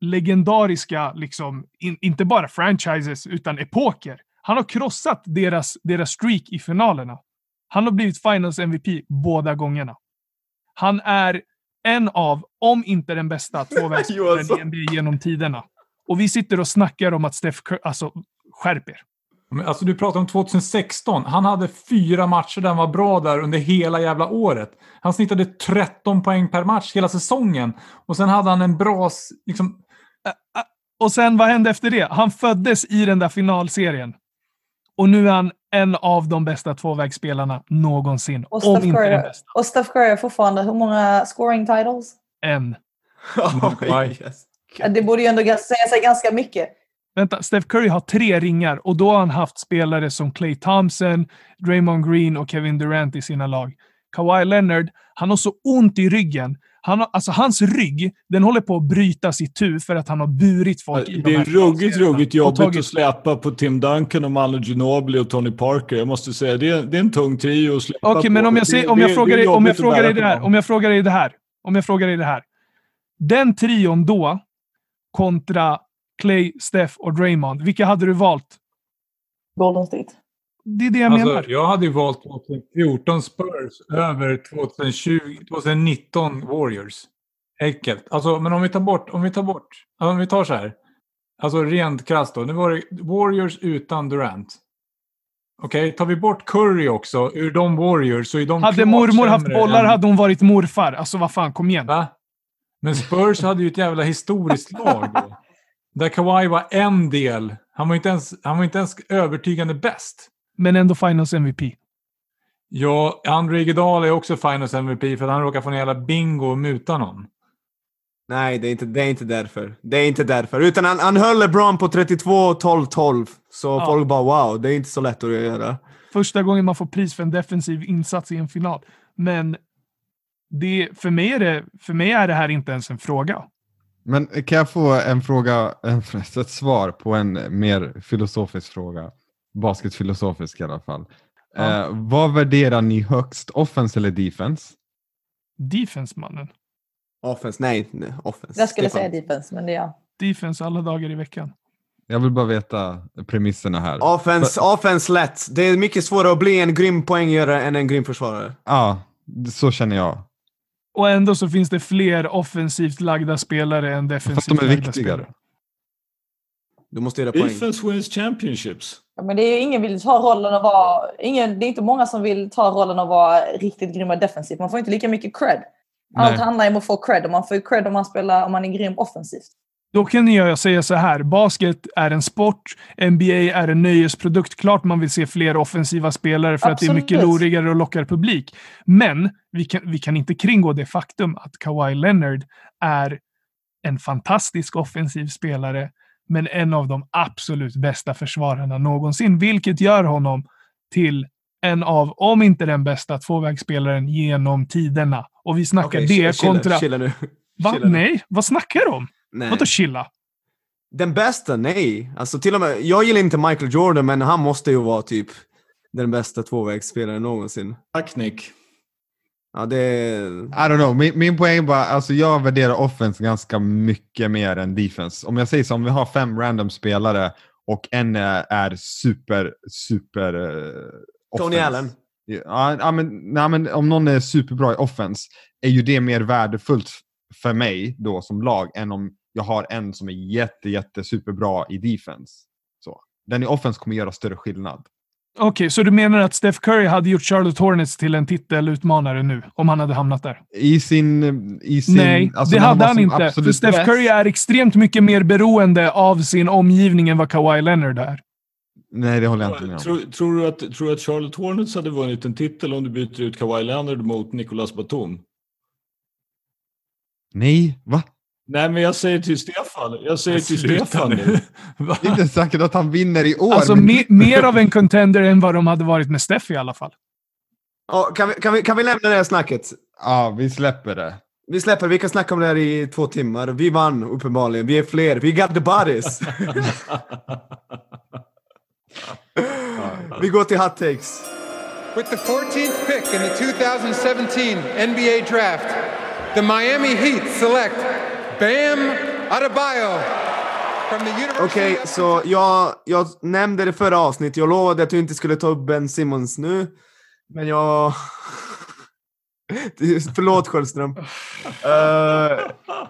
legendariska, liksom, in, inte bara franchises, utan epoker. Han har krossat deras, deras streak i finalerna. Han har blivit Finals MVP båda gångerna. Han är en av, om inte den bästa, tvåvägsspelaren i NBA genom tiderna. Och vi sitter och snackar om att Steph Curry, alltså skärp er.
Alltså du pratar om 2016. Han hade fyra matcher där han var bra där under hela jävla året. Han snittade 13 poäng per match hela säsongen. Och sen hade han en bra... Liksom,
Och sen vad hände efter det? Han föddes i den där finalserien. Och nu är han en av de bästa tvåvägsspelarna någonsin.
Och
om
Steph,
inte den
Curry,
bästa.
och Steph Curry fortfarande hur många scoring titles?
En.
Oh, yes.
Det borde ju ändå säga sig ganska mycket.
Vänta, Steph Curry har tre ringar och då har han haft spelare som Clay Thompson, Draymond Green och Kevin Durant i sina lag. Kawhi Leonard, han har så ont i ryggen. Han har, alltså hans rygg, den håller på att brytas i tu för att han har burit folk i de
Det är ruggigt, ruggigt jobbigt
tagit-
att släpa på Tim Duncan och Manu Ginobili och Tony Parker. Jag måste säga, det är, det är en tung trio att släpa
Okej,
på.
men om jag, om jag
det
frågar dig, om jag frågar dig det här, om jag frågar dig det här, om jag frågar dig det här. Den trion då kontra Clay, Steph och Draymond, vilka hade du valt?
Golden State.
Det är det jag menar.
alltså, jag hade ju valt 2014 Spurs över 2020, 2019 Warriors. Enkelt. Alltså, men om vi tar bort, om vi tar bort, alltså, om vi tar så här. Alltså rent krasst då. Nu var det Warriors utan Durant. Okej, tar vi bort Curry också ur de Warriors så är de
Hade mormor haft bollar
än-
hade hon varit morfar. Alltså vad fan, kom igen.
Va? Men Spurs hade ju ett jävla historiskt lag då. Där Kawhi var en del. Han var inte ens, han var inte ens övertygande bäst.
Men ändå Finals MVP.
Ja, Andre Iguodala är också Finals MVP för att han råkar få en jävla bingo och muta någon.
Nej, det är, inte, det är inte därför. Det är inte därför. Utan han, han höll LeBron på 32, 12, 12. Så
Ja.
folk bara wow, det är inte så lätt att göra.
Första gången man får pris för en defensiv insats i en final. Men det, för, mig är det, för mig är det här inte ens en fråga.
Men kan jag få en fråga, ett svar på en mer filosofisk fråga? Basketfilosofisk i alla fall.
Ja.
Eh, vad värderar ni högst, offense eller defense?
Defense, mannen.
Offense, nej, nej offense.
Jag skulle
Stefan.
säga defense, men det är jag.
Defense alla dagar i veckan.
Jag vill bara veta premisserna här.
Offense, offense lätt. Det är mycket svårare att bli en grym poänggörare än en grym försvarare.
Ja, så känner jag.
Och ändå så finns det fler offensivt lagda spelare än
För att
defensivt
de är
lagda
viktigare.
spelare.
Du måste göra poäng.
Defense wins championships.
Ja, men det är ingen vill ta rollen att vara... Ingen, det är inte många som vill ta rollen att vara riktigt grymma defensivt. Man får inte lika mycket cred. Allt
Nej.
handlar om att få cred och man får ju cred om man, spelar, om man är grym offensivt.
Då kan jag säga så här. Basket är en sport. NBA är en nöjesprodukt. Klart man vill se fler offensiva spelare för att det är mycket
Absolut.
lorigare och lockar publik. Men vi kan, vi kan inte kringgå det faktum att Kawhi Leonard är en fantastisk offensiv spelare, men en av de absolut bästa försvararna någonsin, vilket gör honom till en av, om inte den bästa, tvåvägsspelaren genom tiderna. Och vi snackar
Okej,
det
chilla,
kontra...
Chilla nu.
Va?
Chilla nu.
Nej, vad snackar du om?
Nej.
Vadå chilla?
Den bästa? Nej. Alltså till och med, jag gillar inte Michael Jordan, men han måste ju vara typ den bästa tvåvägsspelaren någonsin.
Tack Nick.
Ja, det.
I don't know. Min, min poäng är bara, alltså jag värderar offense ganska mycket mer än defense. Om jag säger så, om vi har fem random spelare och en är, är super, super... Uh,
Tony Allen.
Ja, ja, men, nej, men om någon är superbra i offense är ju det mer värdefullt för mig då som lag än om jag har en som är jätte, jätte superbra i defense. Så. Den i offense kommer göra större skillnad.
Okej, så du menar att Steph Curry hade gjort Charlotte Hornets till en titelutmanare nu, om han hade hamnat där?
I sin... I sin
Nej,
alltså
det hade han inte. För Steph
bäst-
Curry är extremt mycket mer beroende av sin omgivning än vad Kawhi Leonard är.
Nej, det håller jag inte med om.
Tror, tror, du att, tror du att Charlotte Hornets hade vunnit en titel om du byter ut Kawhi Leonard mot Nicolas Batum?
Nej, va?
Nej, men jag säger till Stefan. Jag säger till
Sluta
Stefan
nu.
Det är inte säkert att han vinner i år.
Alltså
men-
me mer av en contender än vad de hade varit med Steph i alla fall.
Ja, kan, vi, kan, vi, kan vi lämna det här snacket?
Ja, vi släpper det.
Vi släpper, vi kan snacka om det här i två timmar. Vi vann uppenbarligen, vi är fler, vi got the bodies. vi går till hot takes.
With the 14th pick in the 2017 NBA Draft, the Miami Heat select Bam Adebayo
Okej,
of
så jag, jag nämnde det förra avsnittet. Jag lovade att du inte skulle ta upp Ben Simmons nu. Men jag... Förlåt Sköldström. Eh,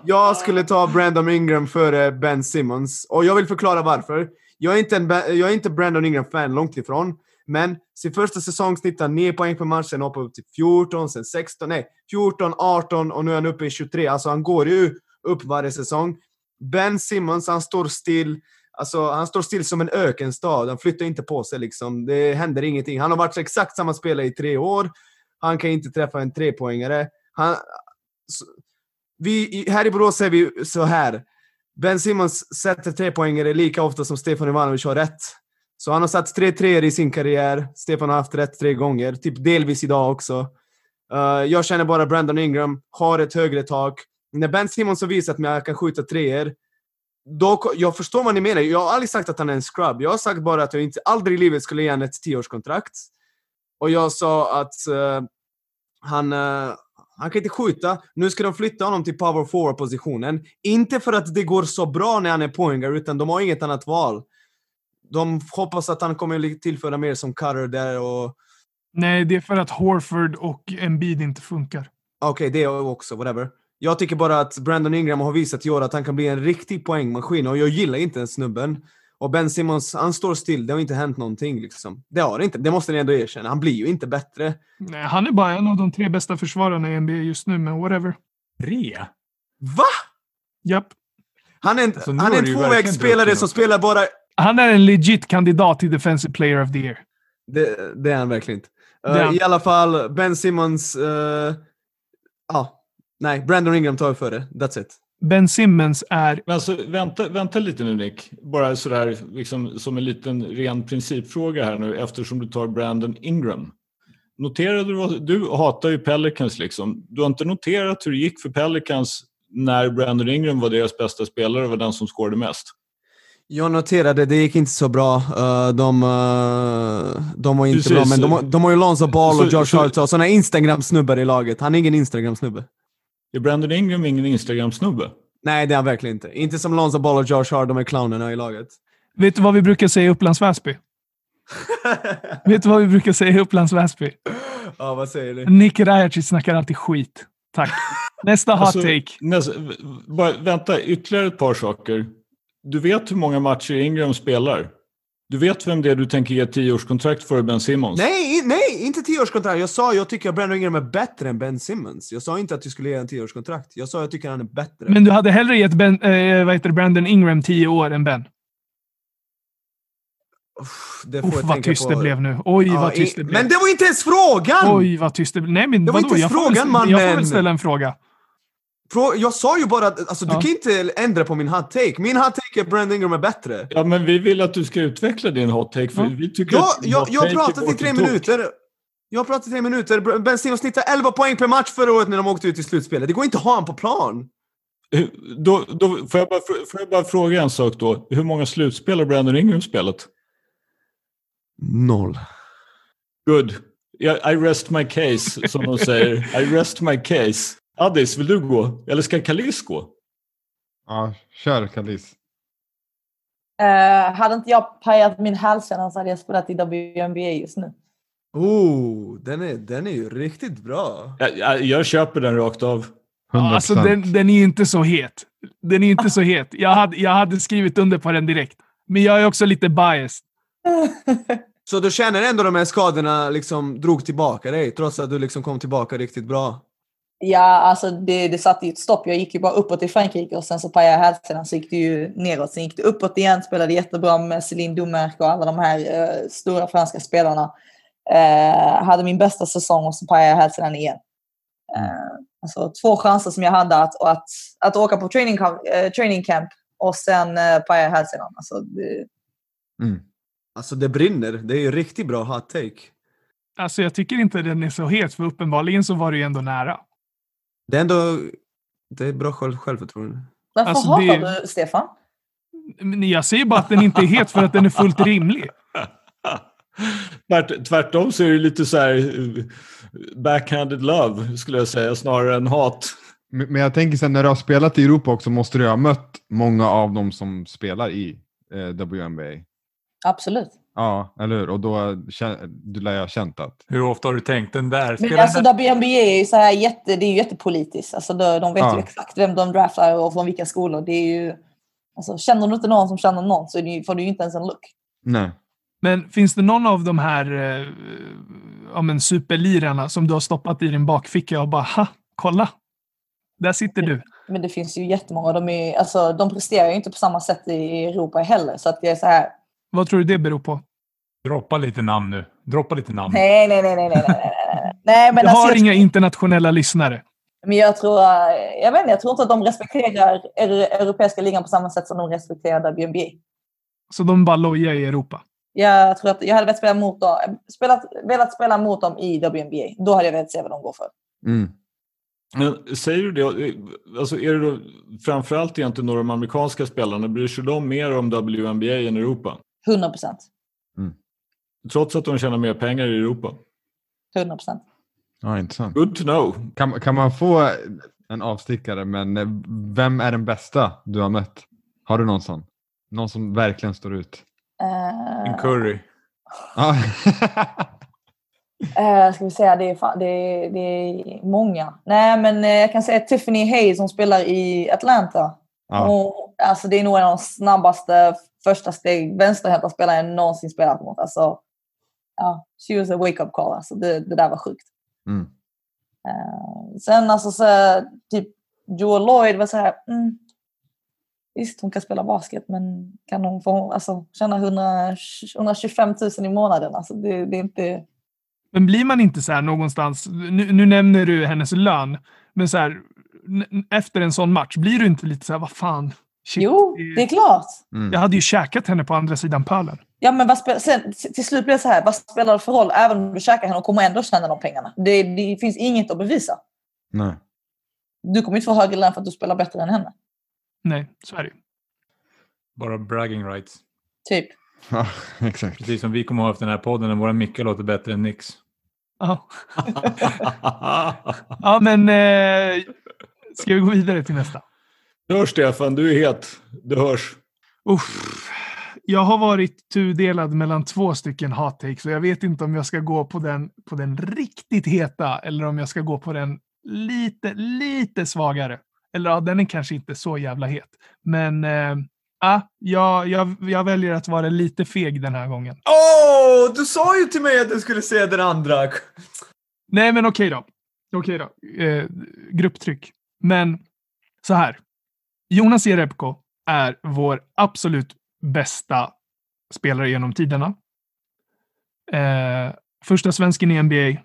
jag skulle ta Brandon Ingram före Ben Simmons. Och jag vill förklara varför. Jag är inte, en, jag är inte Brandon Ingram-fan, långt ifrån. Men sin första säsong snittade han 9 poäng per match, sen hoppade upp till 14, sen 16, nej 14, 18 och nu är han uppe i 23. Alltså han går ju upp varje säsong. Ben Simmons, han står still. Alltså, han står still som en ökenstad. Han flyttar inte på sig liksom. Det händer ingenting. Han har varit exakt samma spelare i tre år. Han kan inte träffa en trepoängare. Han, så, vi, här i Borås säger vi så här. Ben Simmons sätter trepoängare lika ofta som Stefan Ivanovic har rätt. Så han har satt tre treor i sin karriär. Stefan har haft rätt tre gånger. Typ delvis idag också. Uh, jag känner bara Brandon Ingram har ett högre tak. När Ben Simmons har visat mig att jag kan skjuta treor då, jag förstår vad ni menar. Jag har aldrig sagt att han är en scrub. Jag har sagt bara att jag inte, aldrig i livet skulle ge honom ett tioårskontrakt. Och jag sa att eh, han, eh, han kan inte skjuta. Nu ska de flytta honom till power forward-positionen. Inte för att det går så bra när han är poängare, utan de har inget annat val. De hoppas att han kommer tillföra mer som cutter där och...
Nej, det är för att Horford och Embiid inte funkar.
Okej, det också, whatever. Jag tycker bara att Brandon Ingram har visat i år att han kan bli en riktig poängmaskin och jag gillar inte den snubben. Och Ben Simmons, han står still. Det har inte hänt någonting liksom. Det har det inte. Det måste ni ändå erkänna. Han blir ju inte bättre.
Nej, han är bara en av de tre bästa försvararna i NBA just nu, men whatever.
Tre?
Va?
Japp.
Han är en,
Alltså,
han är en tvåvägsspelare som spelar bara...
Han är en legit kandidat till Defensive Player of the Year.
Det, det är han verkligen inte.
Han.
I alla fall, Ben Simmons... eh, Ja, nej. Brandon Ingram tar jag före. That's it.
Ben Simmons är...
Men alltså, vänta, vänta lite nu Nick. Bara sådär liksom, som en liten ren principfråga här nu eftersom du tar Brandon Ingram. Noterade du, vad- du hatar ju Pelicans liksom. Du har inte noterat hur det gick för Pelicans när Brandon Ingram var deras bästa spelare och var den som scorade mest?
Jag noterade, det gick inte så bra. Eh, de, eh, de var inte
Precis.
bra, men de, har- de har ju Lonzo Ball och
Så-
Josh Hart och sådana Instagram-snubbar i laget. Han är ingen Instagram-snubbe.
Är Brandon Ingram ingen Instagram-snubbe?
Nej, det är han verkligen inte. Inte som Lonzo Ball och Josh Hart, de är clownerna i laget.
Vet du vad vi brukar säga i Upplands Väsby? Vet du vad vi brukar säga i Upplands Väsby?
ja, vad säger du?
Nick Rajacic snackar alltid skit. Tack. Nästa hot
Alltså,
take.
nästa, bara, vänta, ytterligare ett par saker. Du vet hur många matcher Ingram spelar? Du vet vem det är du tänker ge tioårskontrakt för, Ben Simmons?
Nej, nej, inte tioårskontrakt. Jag sa jag tycker att Brandon Ingram är bättre än Ben Simmons. Jag sa inte att du skulle ge en tioårskontrakt. Jag sa jag tycker han är bättre.
Men du hade hellre gett ben, eh, vad heter Brandon Ingram tio år än Ben.
Uff, det får
Uff,
jag
vad
tänka
tyst
på.
det blev nu. Oj,
Ja,
vad tyst
i-
det blev.
Men det var inte ens frågan!
Oj, vad tyst det blev. Nej, men
Det var
vadå?
inte ens
jag, får väl,
frågan,
jag får väl ställa en fråga.
Jag sa ju bara att alltså,
Ja.
du kan inte ändra på min hot take. Min hot take är att Brandon Ingram är bättre.
Ja, men vi vill att du ska utveckla din hot take, för
Ja.
vi tycker
Jag,
att
jag,
hot
jag pratat i tre minuter. Jag har pratat i tre minuter. Ben Simmons snittade 11 poäng per match förra året när de åkte ut i slutspelet. Det går inte att ha honom på plan.
Då, då, får, jag bara, får jag bara fråga en sak då? Hur många slutspel har Brandon Ingram spelat?
Noll.
Good. I rest my case, som de säger. I rest my case. Addis, vill du gå? Eller ska Kalis gå?
Ja, kör Kalis.
Eh, hade inte jag pajat min hälsena så hade jag spelat i WNBA just nu.
Oh, den är, den är ju riktigt bra.
Jag, jag, jag köper den rakt av.
100%.
Alltså, den, den är inte så het. Den är inte så het. Jag hade, jag hade skrivit under på den direkt. Men jag är också lite biased.
Så du känner ändå de här skadorna liksom drog tillbaka dig, trots att du liksom kom tillbaka riktigt bra?
Ja, alltså det, det satte ju ett stopp. Jag gick ju bara uppåt i Frankrike och sen så pajade jag hälsenan så gick det ju neråt. Sen gick det uppåt igen, spelade jättebra med Céline Dumerc och alla de här eh, stora franska spelarna. Eh, hade min bästa säsong och så pajade jag hälsenan igen. Eh, alltså två chanser som jag hade att, att, att åka på training, camp- eh, training camp och sen eh, pajade jag hälsenan. Alltså, det,
Mm.
Alltså det brinner, det är ju riktigt bra hot take.
Alltså, jag tycker inte den är så het, för uppenbarligen så var det ju ändå nära.
Det är ändå... Det är bra själv, självförtroende.
varför
Alltså,
hatar
det-
du Stefan?
Jag säger bara att den inte är het för att den är fullt rimlig.
Tvärt, tvärtom så är det lite så här backhanded love, skulle jag säga, snarare än hat.
Men men jag tänker sen när du har spelat i Europa också måste du ha mött många av dem som spelar i eh, WNBA.
Absolut.
Ja, eller hur? Och då du lär ju ha känt att...
Hur ofta har du tänkt den där?
Men alltså WNBA är ju så här jätte, det är ju jättepolitiskt. Alltså de, vet
Ja.
ju exakt vem de draftar och från vilka skolor. Det är ju, alltså, känner du inte någon som känner någon så får du ju inte ens en look.
Nej.
Men finns det någon av de här eh, ja, men superlirarna som du har stoppat i din bakficka och bara ha, kolla. Där sitter du.
Men det finns ju jättemånga. De, är, alltså, de presterar ju inte på samma sätt i Europa heller. Så att det är så här,
Vad tror du det beror på?
Droppa lite namn nu. Droppa lite namn.
nej, nej, nej, nej, nej, nej, nej, nej. nej men
Jag
alltså,
har
jag,
inga internationella lyssnare.
men jag tror, eh, jag vet inte, jag tror inte att de respekterar er- europeiska ligan på samma sätt som de respekterar WNBA.
Så de bara lojar i Europa.
Jag tror att jag hade velat spela mot dem, spelat, velat spela mot dem i WNBA. Då hade jag velat se vad de går för.
Mm.
Men säger du det, alltså är det då framförallt egentligen några de amerikanska spelarna, bryr sig de mer om WNBA än Europa?
100 procent.
Trots att de tjänar mer pengar i Europa?
100 procent.
Ja, intressant.
Good to know.
Kan, kan man få en avstickare, men eh, vem är den bästa du har mött? Har du någon sån? Någon som verkligen står ut?
En curry.
Ja.
Uh, ska vi säga, det är, det, är, det är många. Nej, men jag kan säga Tiffany Hayes som spelar i Atlanta.
ja.
Och, alltså, det är nog en av de snabbaste första steg vänsterhänta spelare jag någonsin spelat mot. Alltså, ja, she was a wake-up call. Alltså, det, det där var sjukt.
Mm.
Eh, sen alltså så, typ Joel Lloyd var så här, mm, visst hon kan spela basket men kan hon få alltså, tjäna 100, 125 000 i månaden? Alltså, det, det är inte...
Men blir man inte så här någonstans, nu, nu nämner du hennes lön, men så här, efter en sån match, blir du inte lite så här, vad fan? Shit,
Jo, det är klart.
Mm.
Jag hade ju käkat henne på andra sidan pölen.
Ja, men vad spel, sen, till slut blir det så här, vad spelar det för roll? Även om du käkar henne och kommer ändå tjäna de pengarna. Det, det finns inget att bevisa.
Nej.
Du kommer inte få högre lön för att du spelar bättre än henne.
Nej, så är det ju.
Bara bragging rights.
Typ.
Ja, exakt.
Precis som vi kommer ihåg efter den här podden när våra mickar låter bättre än Nix.
Ja. ja, men eh, ska vi gå vidare till nästa?
Du hörs Stefan, du är het. Du hörs.
Uff. Jag har varit tudelad mellan två stycken hot takes och jag vet inte om jag ska gå på den, på den riktigt heta eller om jag ska gå på den lite, lite svagare. Eller ja, den är kanske inte så jävla het. Men eh, ah, jag, jag, jag väljer att vara lite feg den här gången.
Åh, oh, du sa ju till mig att du skulle säga den andra.
Nej, men okej då. Okej då. Eh, grupptryck. Men så här. Jonas Jerebko är vår absolut bästa spelare genom tiderna. Eh, första svensken i NBA.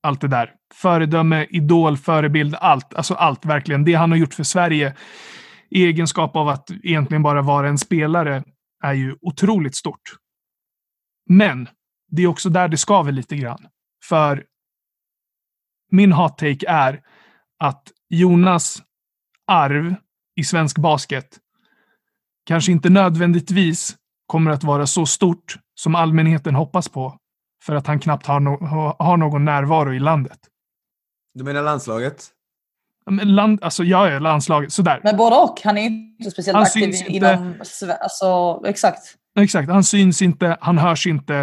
Allt det där. Föredöme, idol, förebild, allt. Alltså allt verkligen. Det han har gjort för Sverige i egenskap av att egentligen bara vara en spelare är ju otroligt stort. Men det är också där det skaver lite grann. För min hot take är att Jonas arv i svensk basket kanske inte nödvändigtvis kommer att vara så stort som allmänheten hoppas på för att han knappt har, no har någon närvaro i landet.
Du menar landslaget?
Land, alltså ja, ja, landslaget. Sådär.
Men både och. Han är inte speciellt
Han
aktiv
syns
inom... Alltså, exakt.
Exakt. Han syns inte, han hörs inte.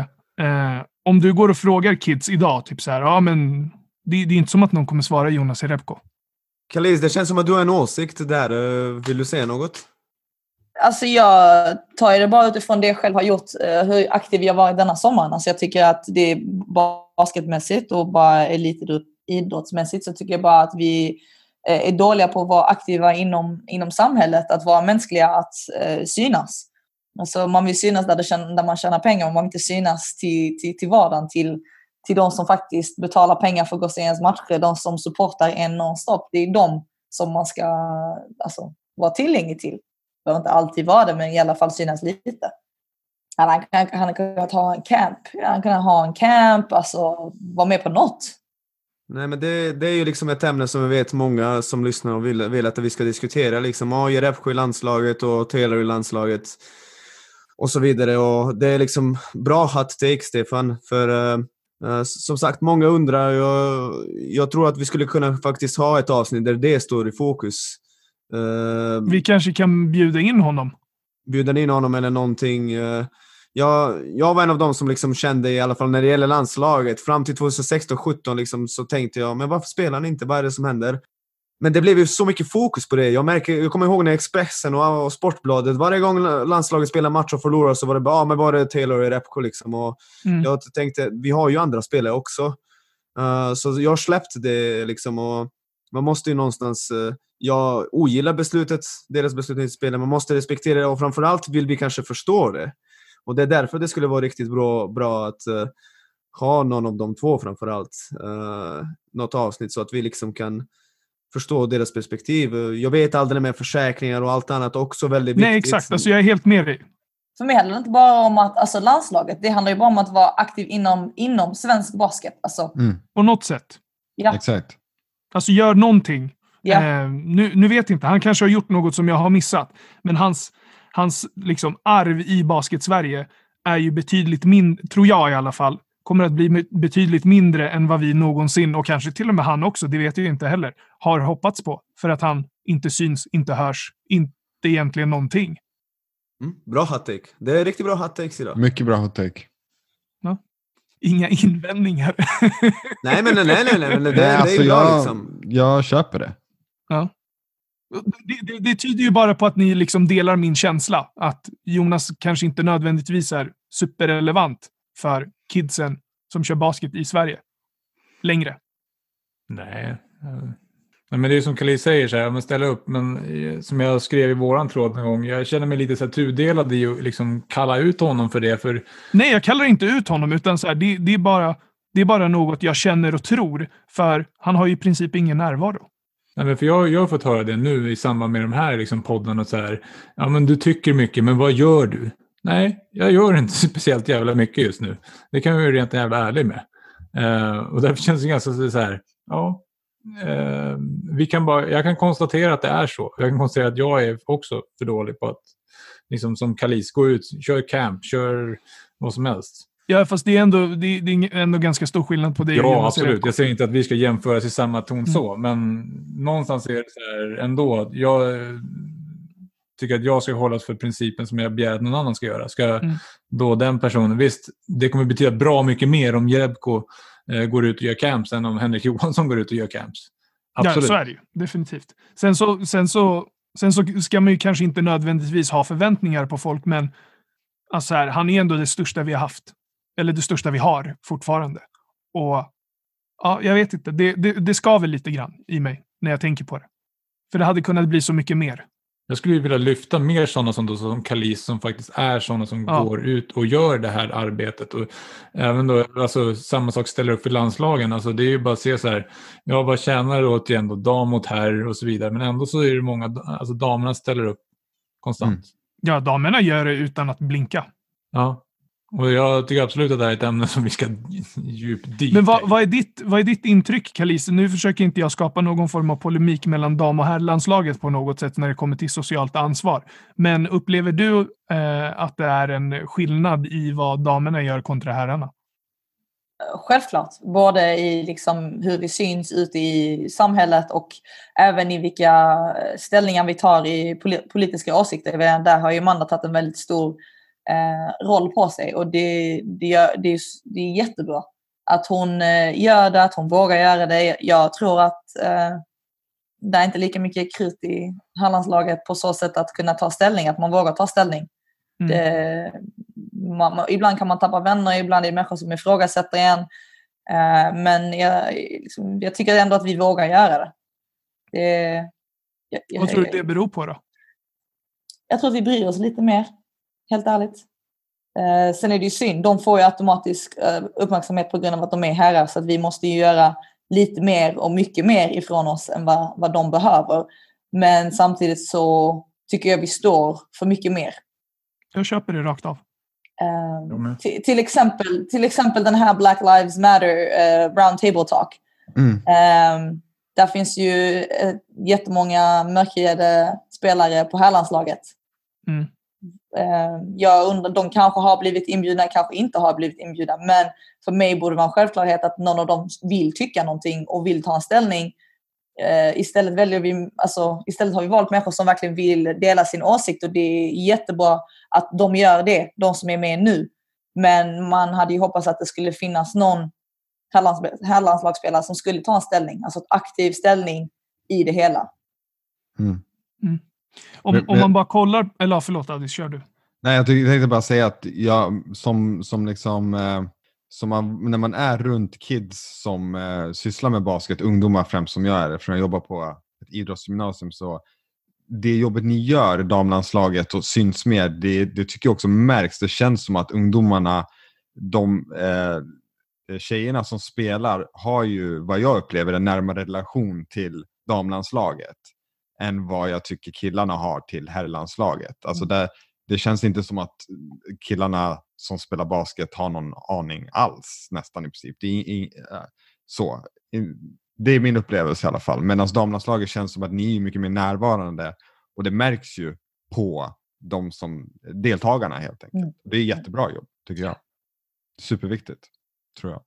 Eh, om du går och frågar kids idag, typ så här, ja men det, det är inte som att någon kommer svara Jonas Jerebko.
Kalis, det känns som att du har en åsikt där. Eh, vill du säga något?
Alltså jag tar det bara utifrån det jag själv har gjort, eh, hur aktiv jag varit denna sommaren. Alltså jag tycker att det är basketmässigt och bara elitidrottsmässigt så tycker jag bara att vi eh, är dåliga på att vara aktiva inom, inom samhället, att vara mänskliga, att eh, synas. Alltså man vill synas där, det där man tjänar pengar, man vill inte synas till, till, till vardagen, till, till de som faktiskt betalar pengar för att gå och se ens matcher, de som supportar en nonstop. Det är de som man ska alltså, vara tillgänglig till behöver inte alltid vara det, men i alla fall synas lite. Han hade han kunnat ha en camp, han kunde ha en camp, alltså vara med på något.
Nej, men det, det är ju liksom ett ämne som vi vet många som lyssnar och vill, vill att vi ska diskutera. Liksom, ja, Jerebko i landslaget och Taylor i landslaget och så vidare. Och det är liksom bra hot take, Stefan. För uh, som sagt, många undrar. Jag, jag tror att vi skulle kunna faktiskt ha ett avsnitt där det står i fokus. Uh,
Vi kanske kan bjuda in honom.
bjuda in honom eller någonting. Eh, Jag, jag var en av dem som liksom kände, i alla fall när det gäller landslaget, fram till 2016-17 liksom, så tänkte jag, men varför spelar han inte? Vad är det som händer? Men det blev ju så mycket fokus på det. Jag, märker, jag kommer ihåg när Expressen och, och Sportbladet, varje gång landslaget spelade match och förlorade så var det bara, ah, men var det Taylor och Repko liksom. Och
Mm.
Jag tänkte, vi har ju andra spelare också. Eh, så jag släppte det liksom och man måste ju någonstans, eh, jag ogillar beslutet, deras beslut att spela, man måste respektera det och framförallt vill vi kanske förstå det. Och det är därför det skulle vara riktigt bra, bra att eh, ha någon av de två framförallt. Uh, något avsnitt så att vi liksom kan förstå deras perspektiv. Jag vet aldrig med försäkringar och allt annat också väldigt viktigt.
Nej, exakt. Alltså, jag är helt med dig.
För mig handlar det inte bara om att, alltså landslaget, det handlar ju bara om att vara aktiv inom, inom svensk basket. Alltså,
På något sätt.
ja.
Exakt.
Alltså gör någonting.
Ja.
Eh, nu, nu vet jag inte, han kanske har gjort något som jag har missat. Men hans, hans liksom arv i basket-Sverige är ju betydligt mindre, tror jag i alla fall, kommer att bli betydligt mindre än vad vi någonsin, och kanske till och med han också, det vet jag inte heller, har hoppats på. För att han inte syns, inte hörs, inte egentligen någonting.
Mm, bra hot take. Det är riktigt bra hot takes idag.
Mycket bra hot take.
Inga invändningar.
Nej, men nej, nej, nej, nej, men det, det
Nej,
är
alltså
bra
jag,
liksom.
jag köper det.
Det, det, det tyder ju bara på att ni liksom delar min känsla. Att Jonas kanske inte nödvändigtvis är superrelevant för kidsen som kör basket i Sverige. Längre.
Nej. Nej, men det är som Khalil säger, så här, men ställa upp. Men eh, som jag skrev i våran tråd någon gång, jag känner mig lite så här tudelad i att liksom kalla ut honom för det. För
Nej, jag kallar inte ut honom, utan så här, det, det, är bara, det är bara något jag känner och tror. För han har ju i princip ingen närvaro.
Nej, för jag, jag har fått höra det nu i samband med de här liksom, poddarna. Så här, ja, men du tycker mycket, men vad gör du? Nej, jag gör inte speciellt jävla mycket just nu. Det kan jag ju rent jävla ärlig med. Eh, och därför känns det ganska så här, ja, eh, vi kan bara, jag kan konstatera att det är så. Jag kan konstatera att jag är också för dålig på att, liksom som Kalis, gå ut, kör camp, kör vad som helst.
Ja, fast det är ändå, det, det är ändå ganska stor skillnad på det.
Ja, absolut. Jag säger inte att vi ska jämföras i samma ton
Mm.
så, men någonstans är det så här ändå. Jag tycker att jag ska hållas för principen som jag begär att någon annan ska göra. Ska
Mm.
då den personen, visst, det kommer betyda bra mycket mer om Jerebko eh, går ut och gör camps än om Henrik Johansson går ut och gör camps. Absolut.
Ja, så är det ju. Definitivt. Sen så, sen, så, sen så ska man ju kanske inte nödvändigtvis ha förväntningar på folk, men alltså här, han är ändå det största vi har haft. Eller det största vi har fortfarande. Och ja, jag vet inte. Det, det, det skaver lite grann i mig när jag tänker på det. För det hade kunnat bli så mycket mer.
Jag skulle vilja lyfta mer sådana som, då, som Kalis som faktiskt är sådana som
Ja.
går ut och gör det här arbetet. Och även då, alltså, samma sak ställer upp för landslagen. Alltså, det är ju bara att se så här, ja vad tjänar det åt igen då, dam mot herr och så vidare. Men ändå så är det många, alltså damerna ställer upp konstant.
Mm.
Ja, damerna gör det utan att blinka.
Ja. Och jag tycker absolut att det här är ett ämne som vi ska djupdyka
Men
i.
vad, vad, är ditt, vad är ditt intryck, Kalise? Nu försöker inte jag skapa någon form av polemik mellan dam och herrlandslaget på något sätt när det kommer till socialt ansvar. Men upplever du eh, att det är en skillnad i vad damerna gör kontra herrarna?
Självklart, både i liksom hur vi syns ute i samhället och även i vilka ställningar vi tar i poli- politiska åsikter. Där har ju Amanda tagit en väldigt stor eh, roll på sig och det, det, det, är, det är jättebra att hon eh, gör det, att hon vågar göra det. Jag tror att eh, det är inte lika mycket krut i Hallandslaget på så sätt att kunna ta ställning, att man vågar ta ställning.
Mm.
Det, man, ibland kan man tappa vänner, ibland är det människor som ifrågasätter en. Eh, men jag, liksom, jag tycker ändå att vi vågar göra det. det jag, jag,
Vad tror du det beror på då?
jag tror att vi bryr oss lite mer, helt ärligt. Eh, sen är det ju synd, de får ju automatisk eh, uppmärksamhet på grund av att de är herrar så att vi måste ju göra lite mer och mycket mer ifrån oss än vad, vad de behöver. Men samtidigt så tycker jag vi står för mycket mer.
Jag köper det rakt av.
Eh, till, till, exempel, till exempel den här Black Lives Matter uh, Round Table Talk.
Mm.
Eh, där finns ju uh, jättemånga mörkhyade spelare på herrlandslaget.
Mm.
Eh, jag undrar, de kanske har blivit inbjudna, kanske inte har blivit inbjudna. Men för mig borde det vara en självklarhet att någon av dem vill tycka någonting och vill ta en ställning. Eh, istället, väljer vi, alltså, istället har vi valt människor som verkligen vill dela sin åsikt och det är jättebra att de gör det, de som är med nu. Men man hade ju hoppats att det skulle finnas någon herrlands- herrlandslagsspelare som skulle ta en ställning, alltså en aktiv ställning i det hela.
Mm.
Om,
Men-
om man bara kollar... Eller förlåt Adis, kör du.
Nej, jag tänkte bara säga att jag som, som liksom, eh, som man, när man är runt kids som eh, sysslar med basket, ungdomar främst som jag är, eftersom jag jobbar på ett idrottsgymnasium, så det jobbet ni gör, damlandslaget, och syns mer, det, det tycker jag också märks. Det känns som att ungdomarna, de eh, tjejerna som spelar, har ju, vad jag upplever, en närmare relation till damlandslaget än vad jag tycker killarna har till herrlandslaget. Alltså det, det känns inte som att killarna som spelar basket har någon aning alls nästan i princip. Det är, i- eh, så. Det är min upplevelse i alla fall. Medan damlandslaget känns som att ni är mycket mer närvarande och det märks ju på de som deltagarna helt enkelt.
Mm.
Det är jättebra jobb tycker jag. Superviktigt tror jag.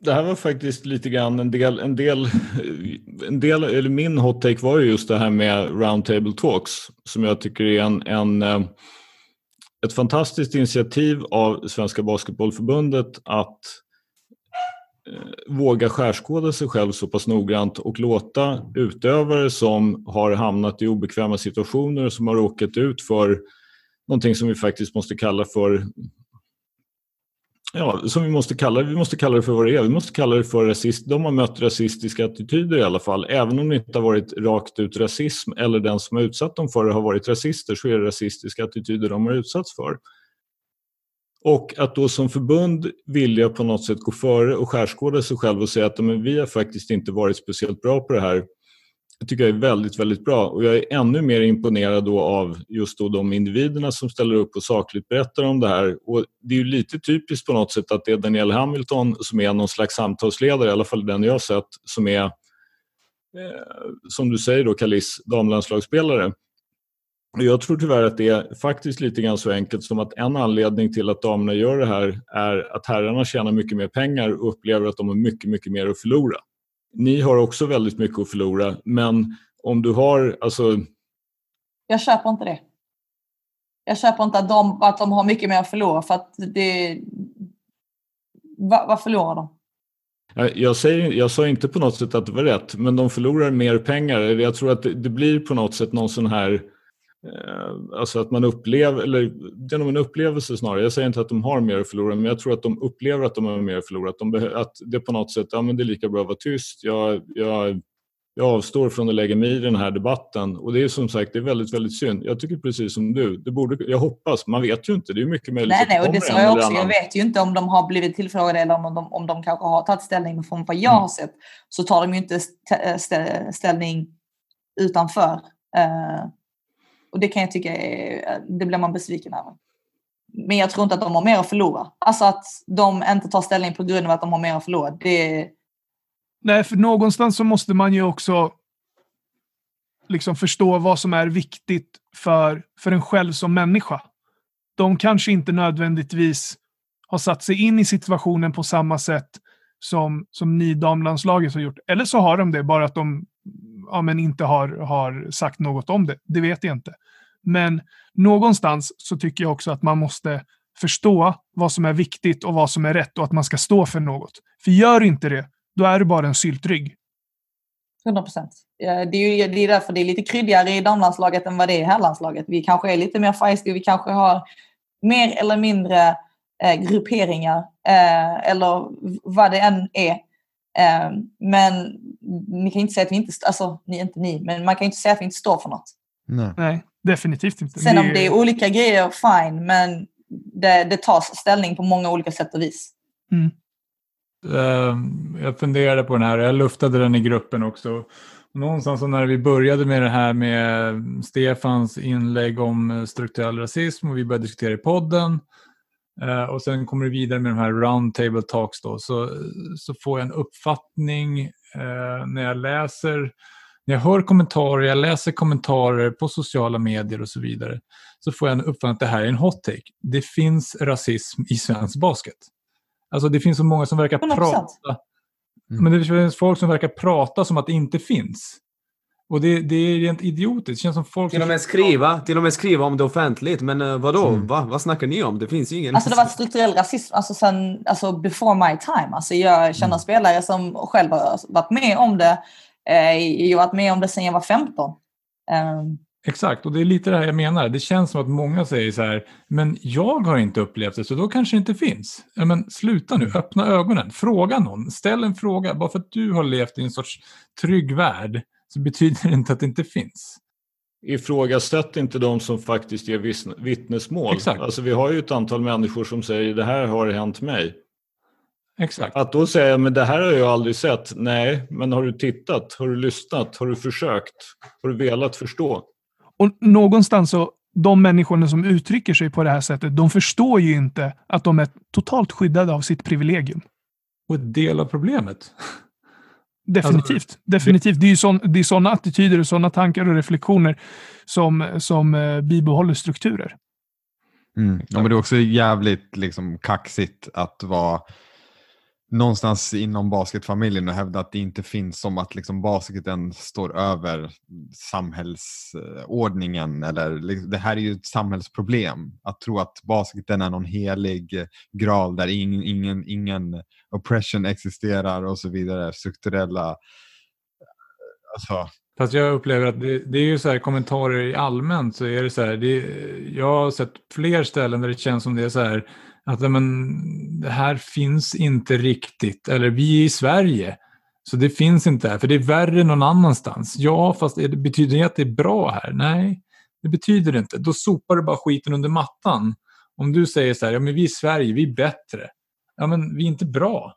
Det här var faktiskt lite grann en del, en del, en del eller min hot take var ju just det här med roundtable talks som jag tycker är en, en, eh, ett fantastiskt initiativ av Svenska Basketbollförbundet att eh, våga skärskåda sig själv så pass noggrant och låta utövare som har hamnat i obekväma situationer och som har råkat ut för någonting som vi faktiskt måste kalla för Ja, som vi måste kalla det. Vi måste kalla det för vad det är. Vi måste kalla det för rasist. De har mött rasistiska attityder i alla fall. Även om det inte har varit rakt ut rasism eller den som har utsatt dem för det har varit rasister så är det rasistiska attityder de har utsatts för. Och att då som förbund vilja på något sätt gå före och skärskåda sig själv och säga att men, vi har faktiskt inte varit speciellt bra på det här. Det tycker jag är väldigt, väldigt bra. Och jag är ännu mer imponerad då av just då de individerna som ställer upp och sakligt berättar om det här. Och det är ju lite typiskt på något sätt att det är Daniel Hamilton som är någon slags samtalsledare, i alla fall den jag har sett, som är, eh, som du säger då, Kalis, damlandslagsspelare. Och Jag tror tyvärr att det är faktiskt lite grann så enkelt som att en anledning till att damerna gör det här är att herrarna tjänar mycket mer pengar och upplever att de har mycket, mycket mer att förlora. Ni har också väldigt mycket att förlora, men om du har, alltså,
Jag köper inte det. Jag köper inte att de, att de har mycket mer att förlora för att det... Va, vad förlorar de?
Jag, säger, jag sa inte på något sätt att det var rätt, men de förlorar mer pengar. Jag tror att det, det blir på något sätt någon sån här alltså att man upplever, eller genom en upplevelse snarare. Jag säger inte att de har mer att förlora, men jag tror att de upplever att de har mer att förlora. Att, de att det på något sätt, ja men det är lika bra att vara tyst. Jag, jag, jag avstår från att lägga mig i den här debatten. Och det är som sagt, det är väldigt, väldigt synd. Jag tycker precis som du. Det borde, jag hoppas, man vet ju inte. Det är mycket möjligt
nej, nej, och det sa jag också. Jag vet ju inte om de har blivit tillfrågade eller om de, om de kanske har tagit ställning. Men från vad jag mm. har sett så tar de ju inte ställning utanför. Uh, och det kan jag tycka är, det blir man besviken över. Men jag tror inte att de har mer att förlora. Alltså att de inte tar ställning på grund av att de har mer att förlora. Det...
Nej, för någonstans så måste man ju också liksom förstå vad som är viktigt för, för en själv som människa. De kanske inte nödvändigtvis har satt sig in i situationen på samma sätt som, som ni damlandslaget har gjort. Eller så har de det, bara att de ja, men inte har, har sagt något om det. Det vet jag inte. Men någonstans så tycker jag också att man måste förstå vad som är viktigt och vad som är rätt och att man ska stå för något. För gör inte det, då är du bara en syltrygg.
100 procent. Det är det är därför det är lite kryddigare i damlandslaget än vad det är i herrlandslaget. Vi kanske är lite mer feisty, vi kanske har mer eller mindre eh, grupperingar eh, eller vad det än är men ni kan inte säga att vi inte, alltså ni, inte ni, men man kan inte säga att vi inte står för något.
Nej, Nej definitivt inte.
Sen om det är olika grejer, fine, men det, det tas ställning på många olika sätt och vis.
Mm.
Ehm, jag funderade på den här, jag luftade den i gruppen också. Någonstans när vi började med det här med Stefans inlägg om strukturell rasism och vi började diskutera i podden Uh, och sen kommer du vidare med de här roundtable talks då, så, så får jag en uppfattning uh, när jag läser, när jag hör kommentarer, jag läser kommentarer på sociala medier och så vidare, så får jag en uppfattning att det här är en hot take. Det finns rasism i svensk basket. Alltså det finns så många som verkar 100%. prata, men det finns folk som verkar prata som att det inte finns. Och det, det är rent idiotiskt. Det känns som folk...
Till och med skriva, till och med skriva om det offentligt. Men uh, vadå? Mm. Va? Vad snackar ni om? Det finns ingen...
Alltså det varit strukturell rasism alltså sen, alltså before my time. Alltså jag känner mm. spelare som själv har varit med om det. Eh, jag har varit med om det sedan jag var 15. Um... Ehm.
Exakt, och det är lite det här jag menar. Det känns som att många säger så här, men jag har inte upplevt det, så då kanske det inte finns. Ja, men sluta nu, öppna ögonen, fråga någon, ställ en fråga. Bara för att du har levt i en sorts trygg värld så betyder det inte att det inte finns.
Ifrågasätt inte de som faktiskt ger vittnesmål. Exakt. Alltså, vi har ju ett antal människor som säger det här har hänt mig.
Exakt.
Att då säga men det här har jag aldrig sett. Nej, men har du tittat? Har du lyssnat? Har du försökt? Har du velat förstå?
Och någonstans så, de människorna som uttrycker sig på det här sättet, de förstår ju inte att de är totalt skyddade av sitt privilegium.
Och ett del av problemet.
Definitivt. Alltså, definitivt. Det är ju sån, det är sådana attityder och sådana tankar och reflektioner som, som eh, bibehåller strukturer.
Mm. Ja, men det är också jävligt liksom, kaxigt att vara någonstans inom basketfamiljen och hävda att det inte finns som att liksom basketen står över samhällsordningen. Eller, liksom, det här är ju ett samhällsproblem. Att tro att basketen är någon helig graal där ingen, ingen, ingen oppression existerar och så vidare. Strukturella... Alltså,
Fast jag upplever att det, det, är ju så här kommentarer i allmänt så är det så här. Det, jag har sett fler ställen där det känns som det är så här att men, det här finns inte riktigt, eller vi är i Sverige, så det finns inte här, för det är värre någon annanstans. Ja, fast det betyder det att det är bra här? Nej, det betyder det inte. Då sopar du bara skiten under mattan. Om du säger så här, ja men vi är i Sverige, vi är bättre. Ja men vi är inte bra.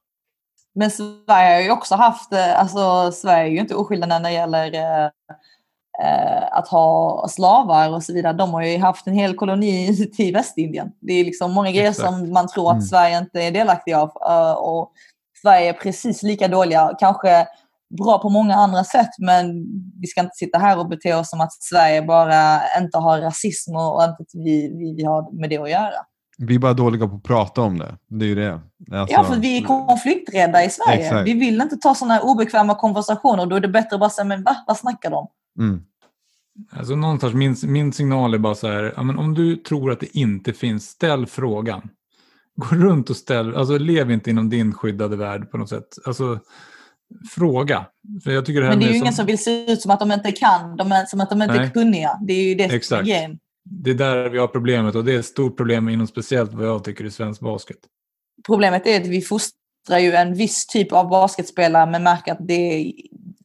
Men Sverige har ju också haft, eh, alltså Sverige är ju inte oskyldiga när det gäller eh, att ha slavar och så vidare. De har ju haft en hel koloni till Västindien. Det är liksom många grejer Exakt. som man tror att mm. Sverige inte är delaktig av. Uh, och Sverige är precis lika dåliga, kanske bra på många andra sätt, men vi ska inte sitta här och bete oss som att Sverige bara inte har rasism och inte vi, vi, vi har med det att göra.
Vi är bara dåliga på att prata om det. Det är ju det.
Alltså... Ja, för vi är konflikträdda i Sverige. Exakt. Vi vill inte ta sådana obekväma konversationer. Då är det bättre att bara säga, men va? Vad snackar de?
Mm.
Alltså någonstans, min, min signal är bara så här, ja, men om du tror att det inte finns, ställ frågan. gå runt och ställ, alltså lev inte inom din skyddade värld på något sätt. Alltså fråga. För jag tycker det här
Men det är ju ingen som vill se ut som att de inte kan, de är, som att de inte
Nej.
är kunniga. Det är ju det som är
Exakt.
grejen.
Det är där vi har problemet och det är ett stort problem inom speciellt vad jag tycker i svensk basket.
Problemet är att vi fostrar ju en viss typ av basketspelare men märker att det,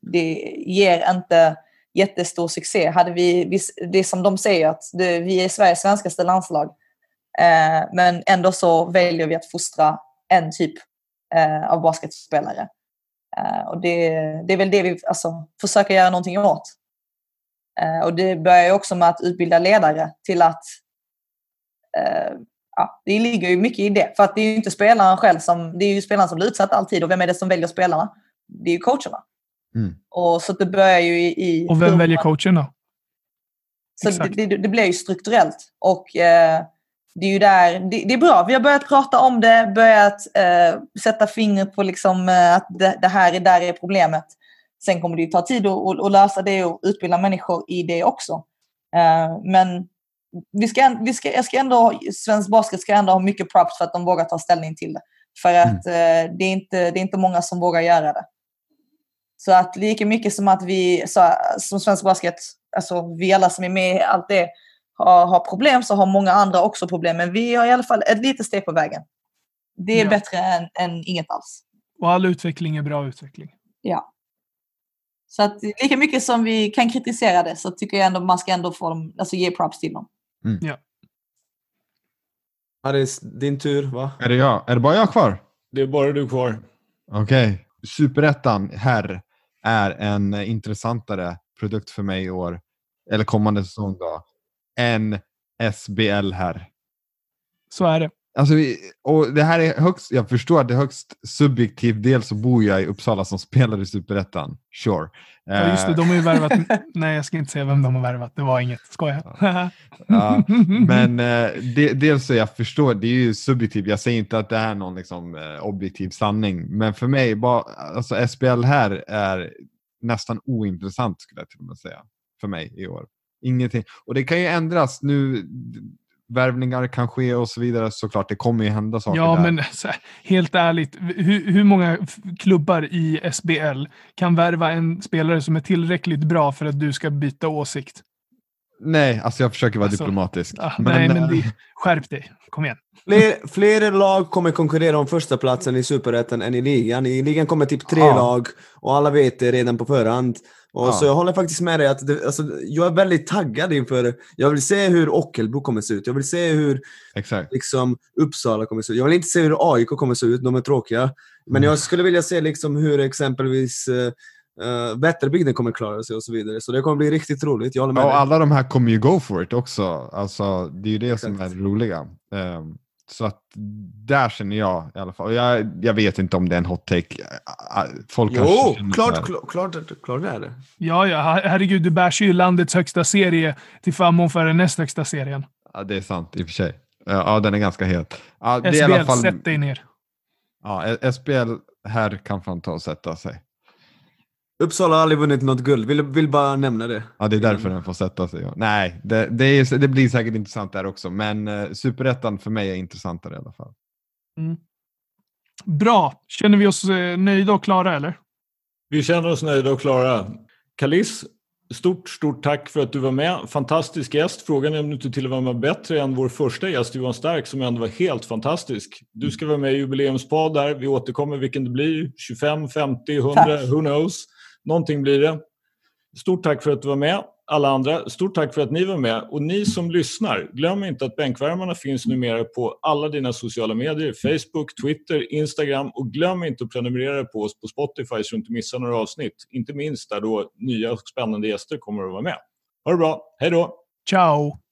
det ger inte jättestor succé. Hade vi, vi- det är som de säger, att det, vi är Sveriges svenskaste landslag. Eh, men ändå så väljer vi att fostra en typ eh, av basketspelare. Eh, och det, det är väl det vi alltså, försöker göra någonting åt. Eh, och det börjar ju också med att utbilda ledare till att eh, ja, det ligger ju mycket i det. För att det är ju inte spelaren själv som, det är ju spelaren som blir utsatt alltid. Och vem är det som väljer spelarna? Det är ju coacherna.
Mm.
Och så det börjar ju i... i
Och vem väljer coachen då?
Så det, det, det blir ju strukturellt. Och eh, det är ju där, det, det är bra. Vi har börjat prata om det, börjat eh, sätta fingret på liksom, eh, att det, det här är där är problemet. Sen kommer det ju ta tid att, att, att lösa det och utbilda människor i det också. Eh, men vi ska, vi ska, jag ska ändå, svensk basket ska ändå ha mycket props för att de vågar ta ställning till det. För att eh, det, är inte, det är inte många som vågar göra det. Så att lika mycket som att vi så, som svensk basket, alltså vi alla som är med i allt det, har, har problem så har många andra också problem. Men vi har i alla fall ett litet steg på vägen. Det är
Ja.
bättre än, än inget alls.
Och all utveckling är bra utveckling.
Ja. Så att lika mycket som vi kan kritisera det så tycker jag ändå man ska ändå få dem, alltså ge props till dem.
Aris, din tur va?
Är det jag? Är det bara jag kvar?
Det är bara du kvar.
Okej. Superettan herr är en intressantare produkt för mig i år, eller kommande säsong då, än SBL här.
Så är det.
Alltså, vi- och det här är högst, jag förstår att det är högst subjektivt. Dels så bor jag i Uppsala som spelar i Superettan. Sure.
Ja, just det,
Eh,
de har ju värvat. Nej, jag ska inte säga vem de har värvat. Det var inget. Skoja.
Ja, men eh, de, dels så jag förstår, det är ju subjektivt. Jag säger inte att det är någon liksom, eh, objektiv sanning. Men för mig, bara, alltså SBL här är nästan ointressant skulle jag till och med säga. För mig i år. Ingenting. Och det kan ju ändras nu. Värvningar kan ske och så vidare såklart. Det kommer ju hända saker
Ja,
där.
men så här, helt ärligt, hur, hur många klubbar i SBL kan värva en spelare som är tillräckligt bra för att du ska byta åsikt?
Nej, alltså jag försöker vara
Alltså,
diplomatisk.
Ah, nej, men
eh,
det, skärp dig. Kom igen.
Fler, fler lag kommer konkurrera om första platsen i Superettan än i ligan. I ligan kommer typ tre
Ja.
lag och alla vet det redan på förhand. Och
Ja.
Så jag håller faktiskt med dig att det, alltså, jag är väldigt taggad inför... Jag vill se hur Ockelbo kommer se ut. Jag vill se hur
Exakt.
liksom, Uppsala kommer se ut. Jag vill inte se hur AIK kommer se ut, de är tråkiga. Men
Mm.
jag skulle vilja se liksom, hur exempelvis uh, Vätterbygden kommer klara sig och så vidare. Så det kommer bli riktigt roligt. Jag håller med
Ja, och
dig.
alla de här kommer ju go for it också. Alltså, det är ju det som är
Exakt.
det roliga. Så att där känner jag i alla fall. Jag, jag vet inte om det är en hot take. Ah, ah, Folk
Jo, klart, klart, klart, klart det är det.
Ja, ja, her- herregud, du bärs ju landets högsta serie till förmån för den näst högsta serien.
Ja, det är sant i och för sig. Ja, den är ganska het. Ja, det är i alla
SBL,
fall,
sätt dig ner.
ja, SBL här kan fan ta och sätta sig.
Uppsala har aldrig vunnit något guld, vill, vill bara nämna det.
Ja, det är därför den får sätta sig. Nej, det, det, är, det blir säkert intressant där också. Men uh, superettan för mig är intressantare i alla fall.
Bra. Känner vi oss eh, nöjda och klara, eller?
Vi känner oss nöjda och klara. Kalis, stort, stort tack för att du var med. Fantastisk gäst. Frågan är om du inte till och med var bättre än vår första gäst Johan Stark som ändå var helt fantastisk. Du ska vara med i jubileumspodd där. Vi återkommer vilken det blir. 25, 50, 100,
Tack.
who knows. Någonting blir det. Stort tack för att du var med. Alla andra, stort tack för att ni var med. Och ni som lyssnar, glöm inte att Bänkvärmarna finns numera på alla dina sociala medier. Facebook, Twitter, Instagram. Och glöm inte att prenumerera på oss på Spotify så du inte missar några avsnitt. Inte minst där då nya och spännande gäster kommer att vara med. Ha det bra, hej då!
Ciao!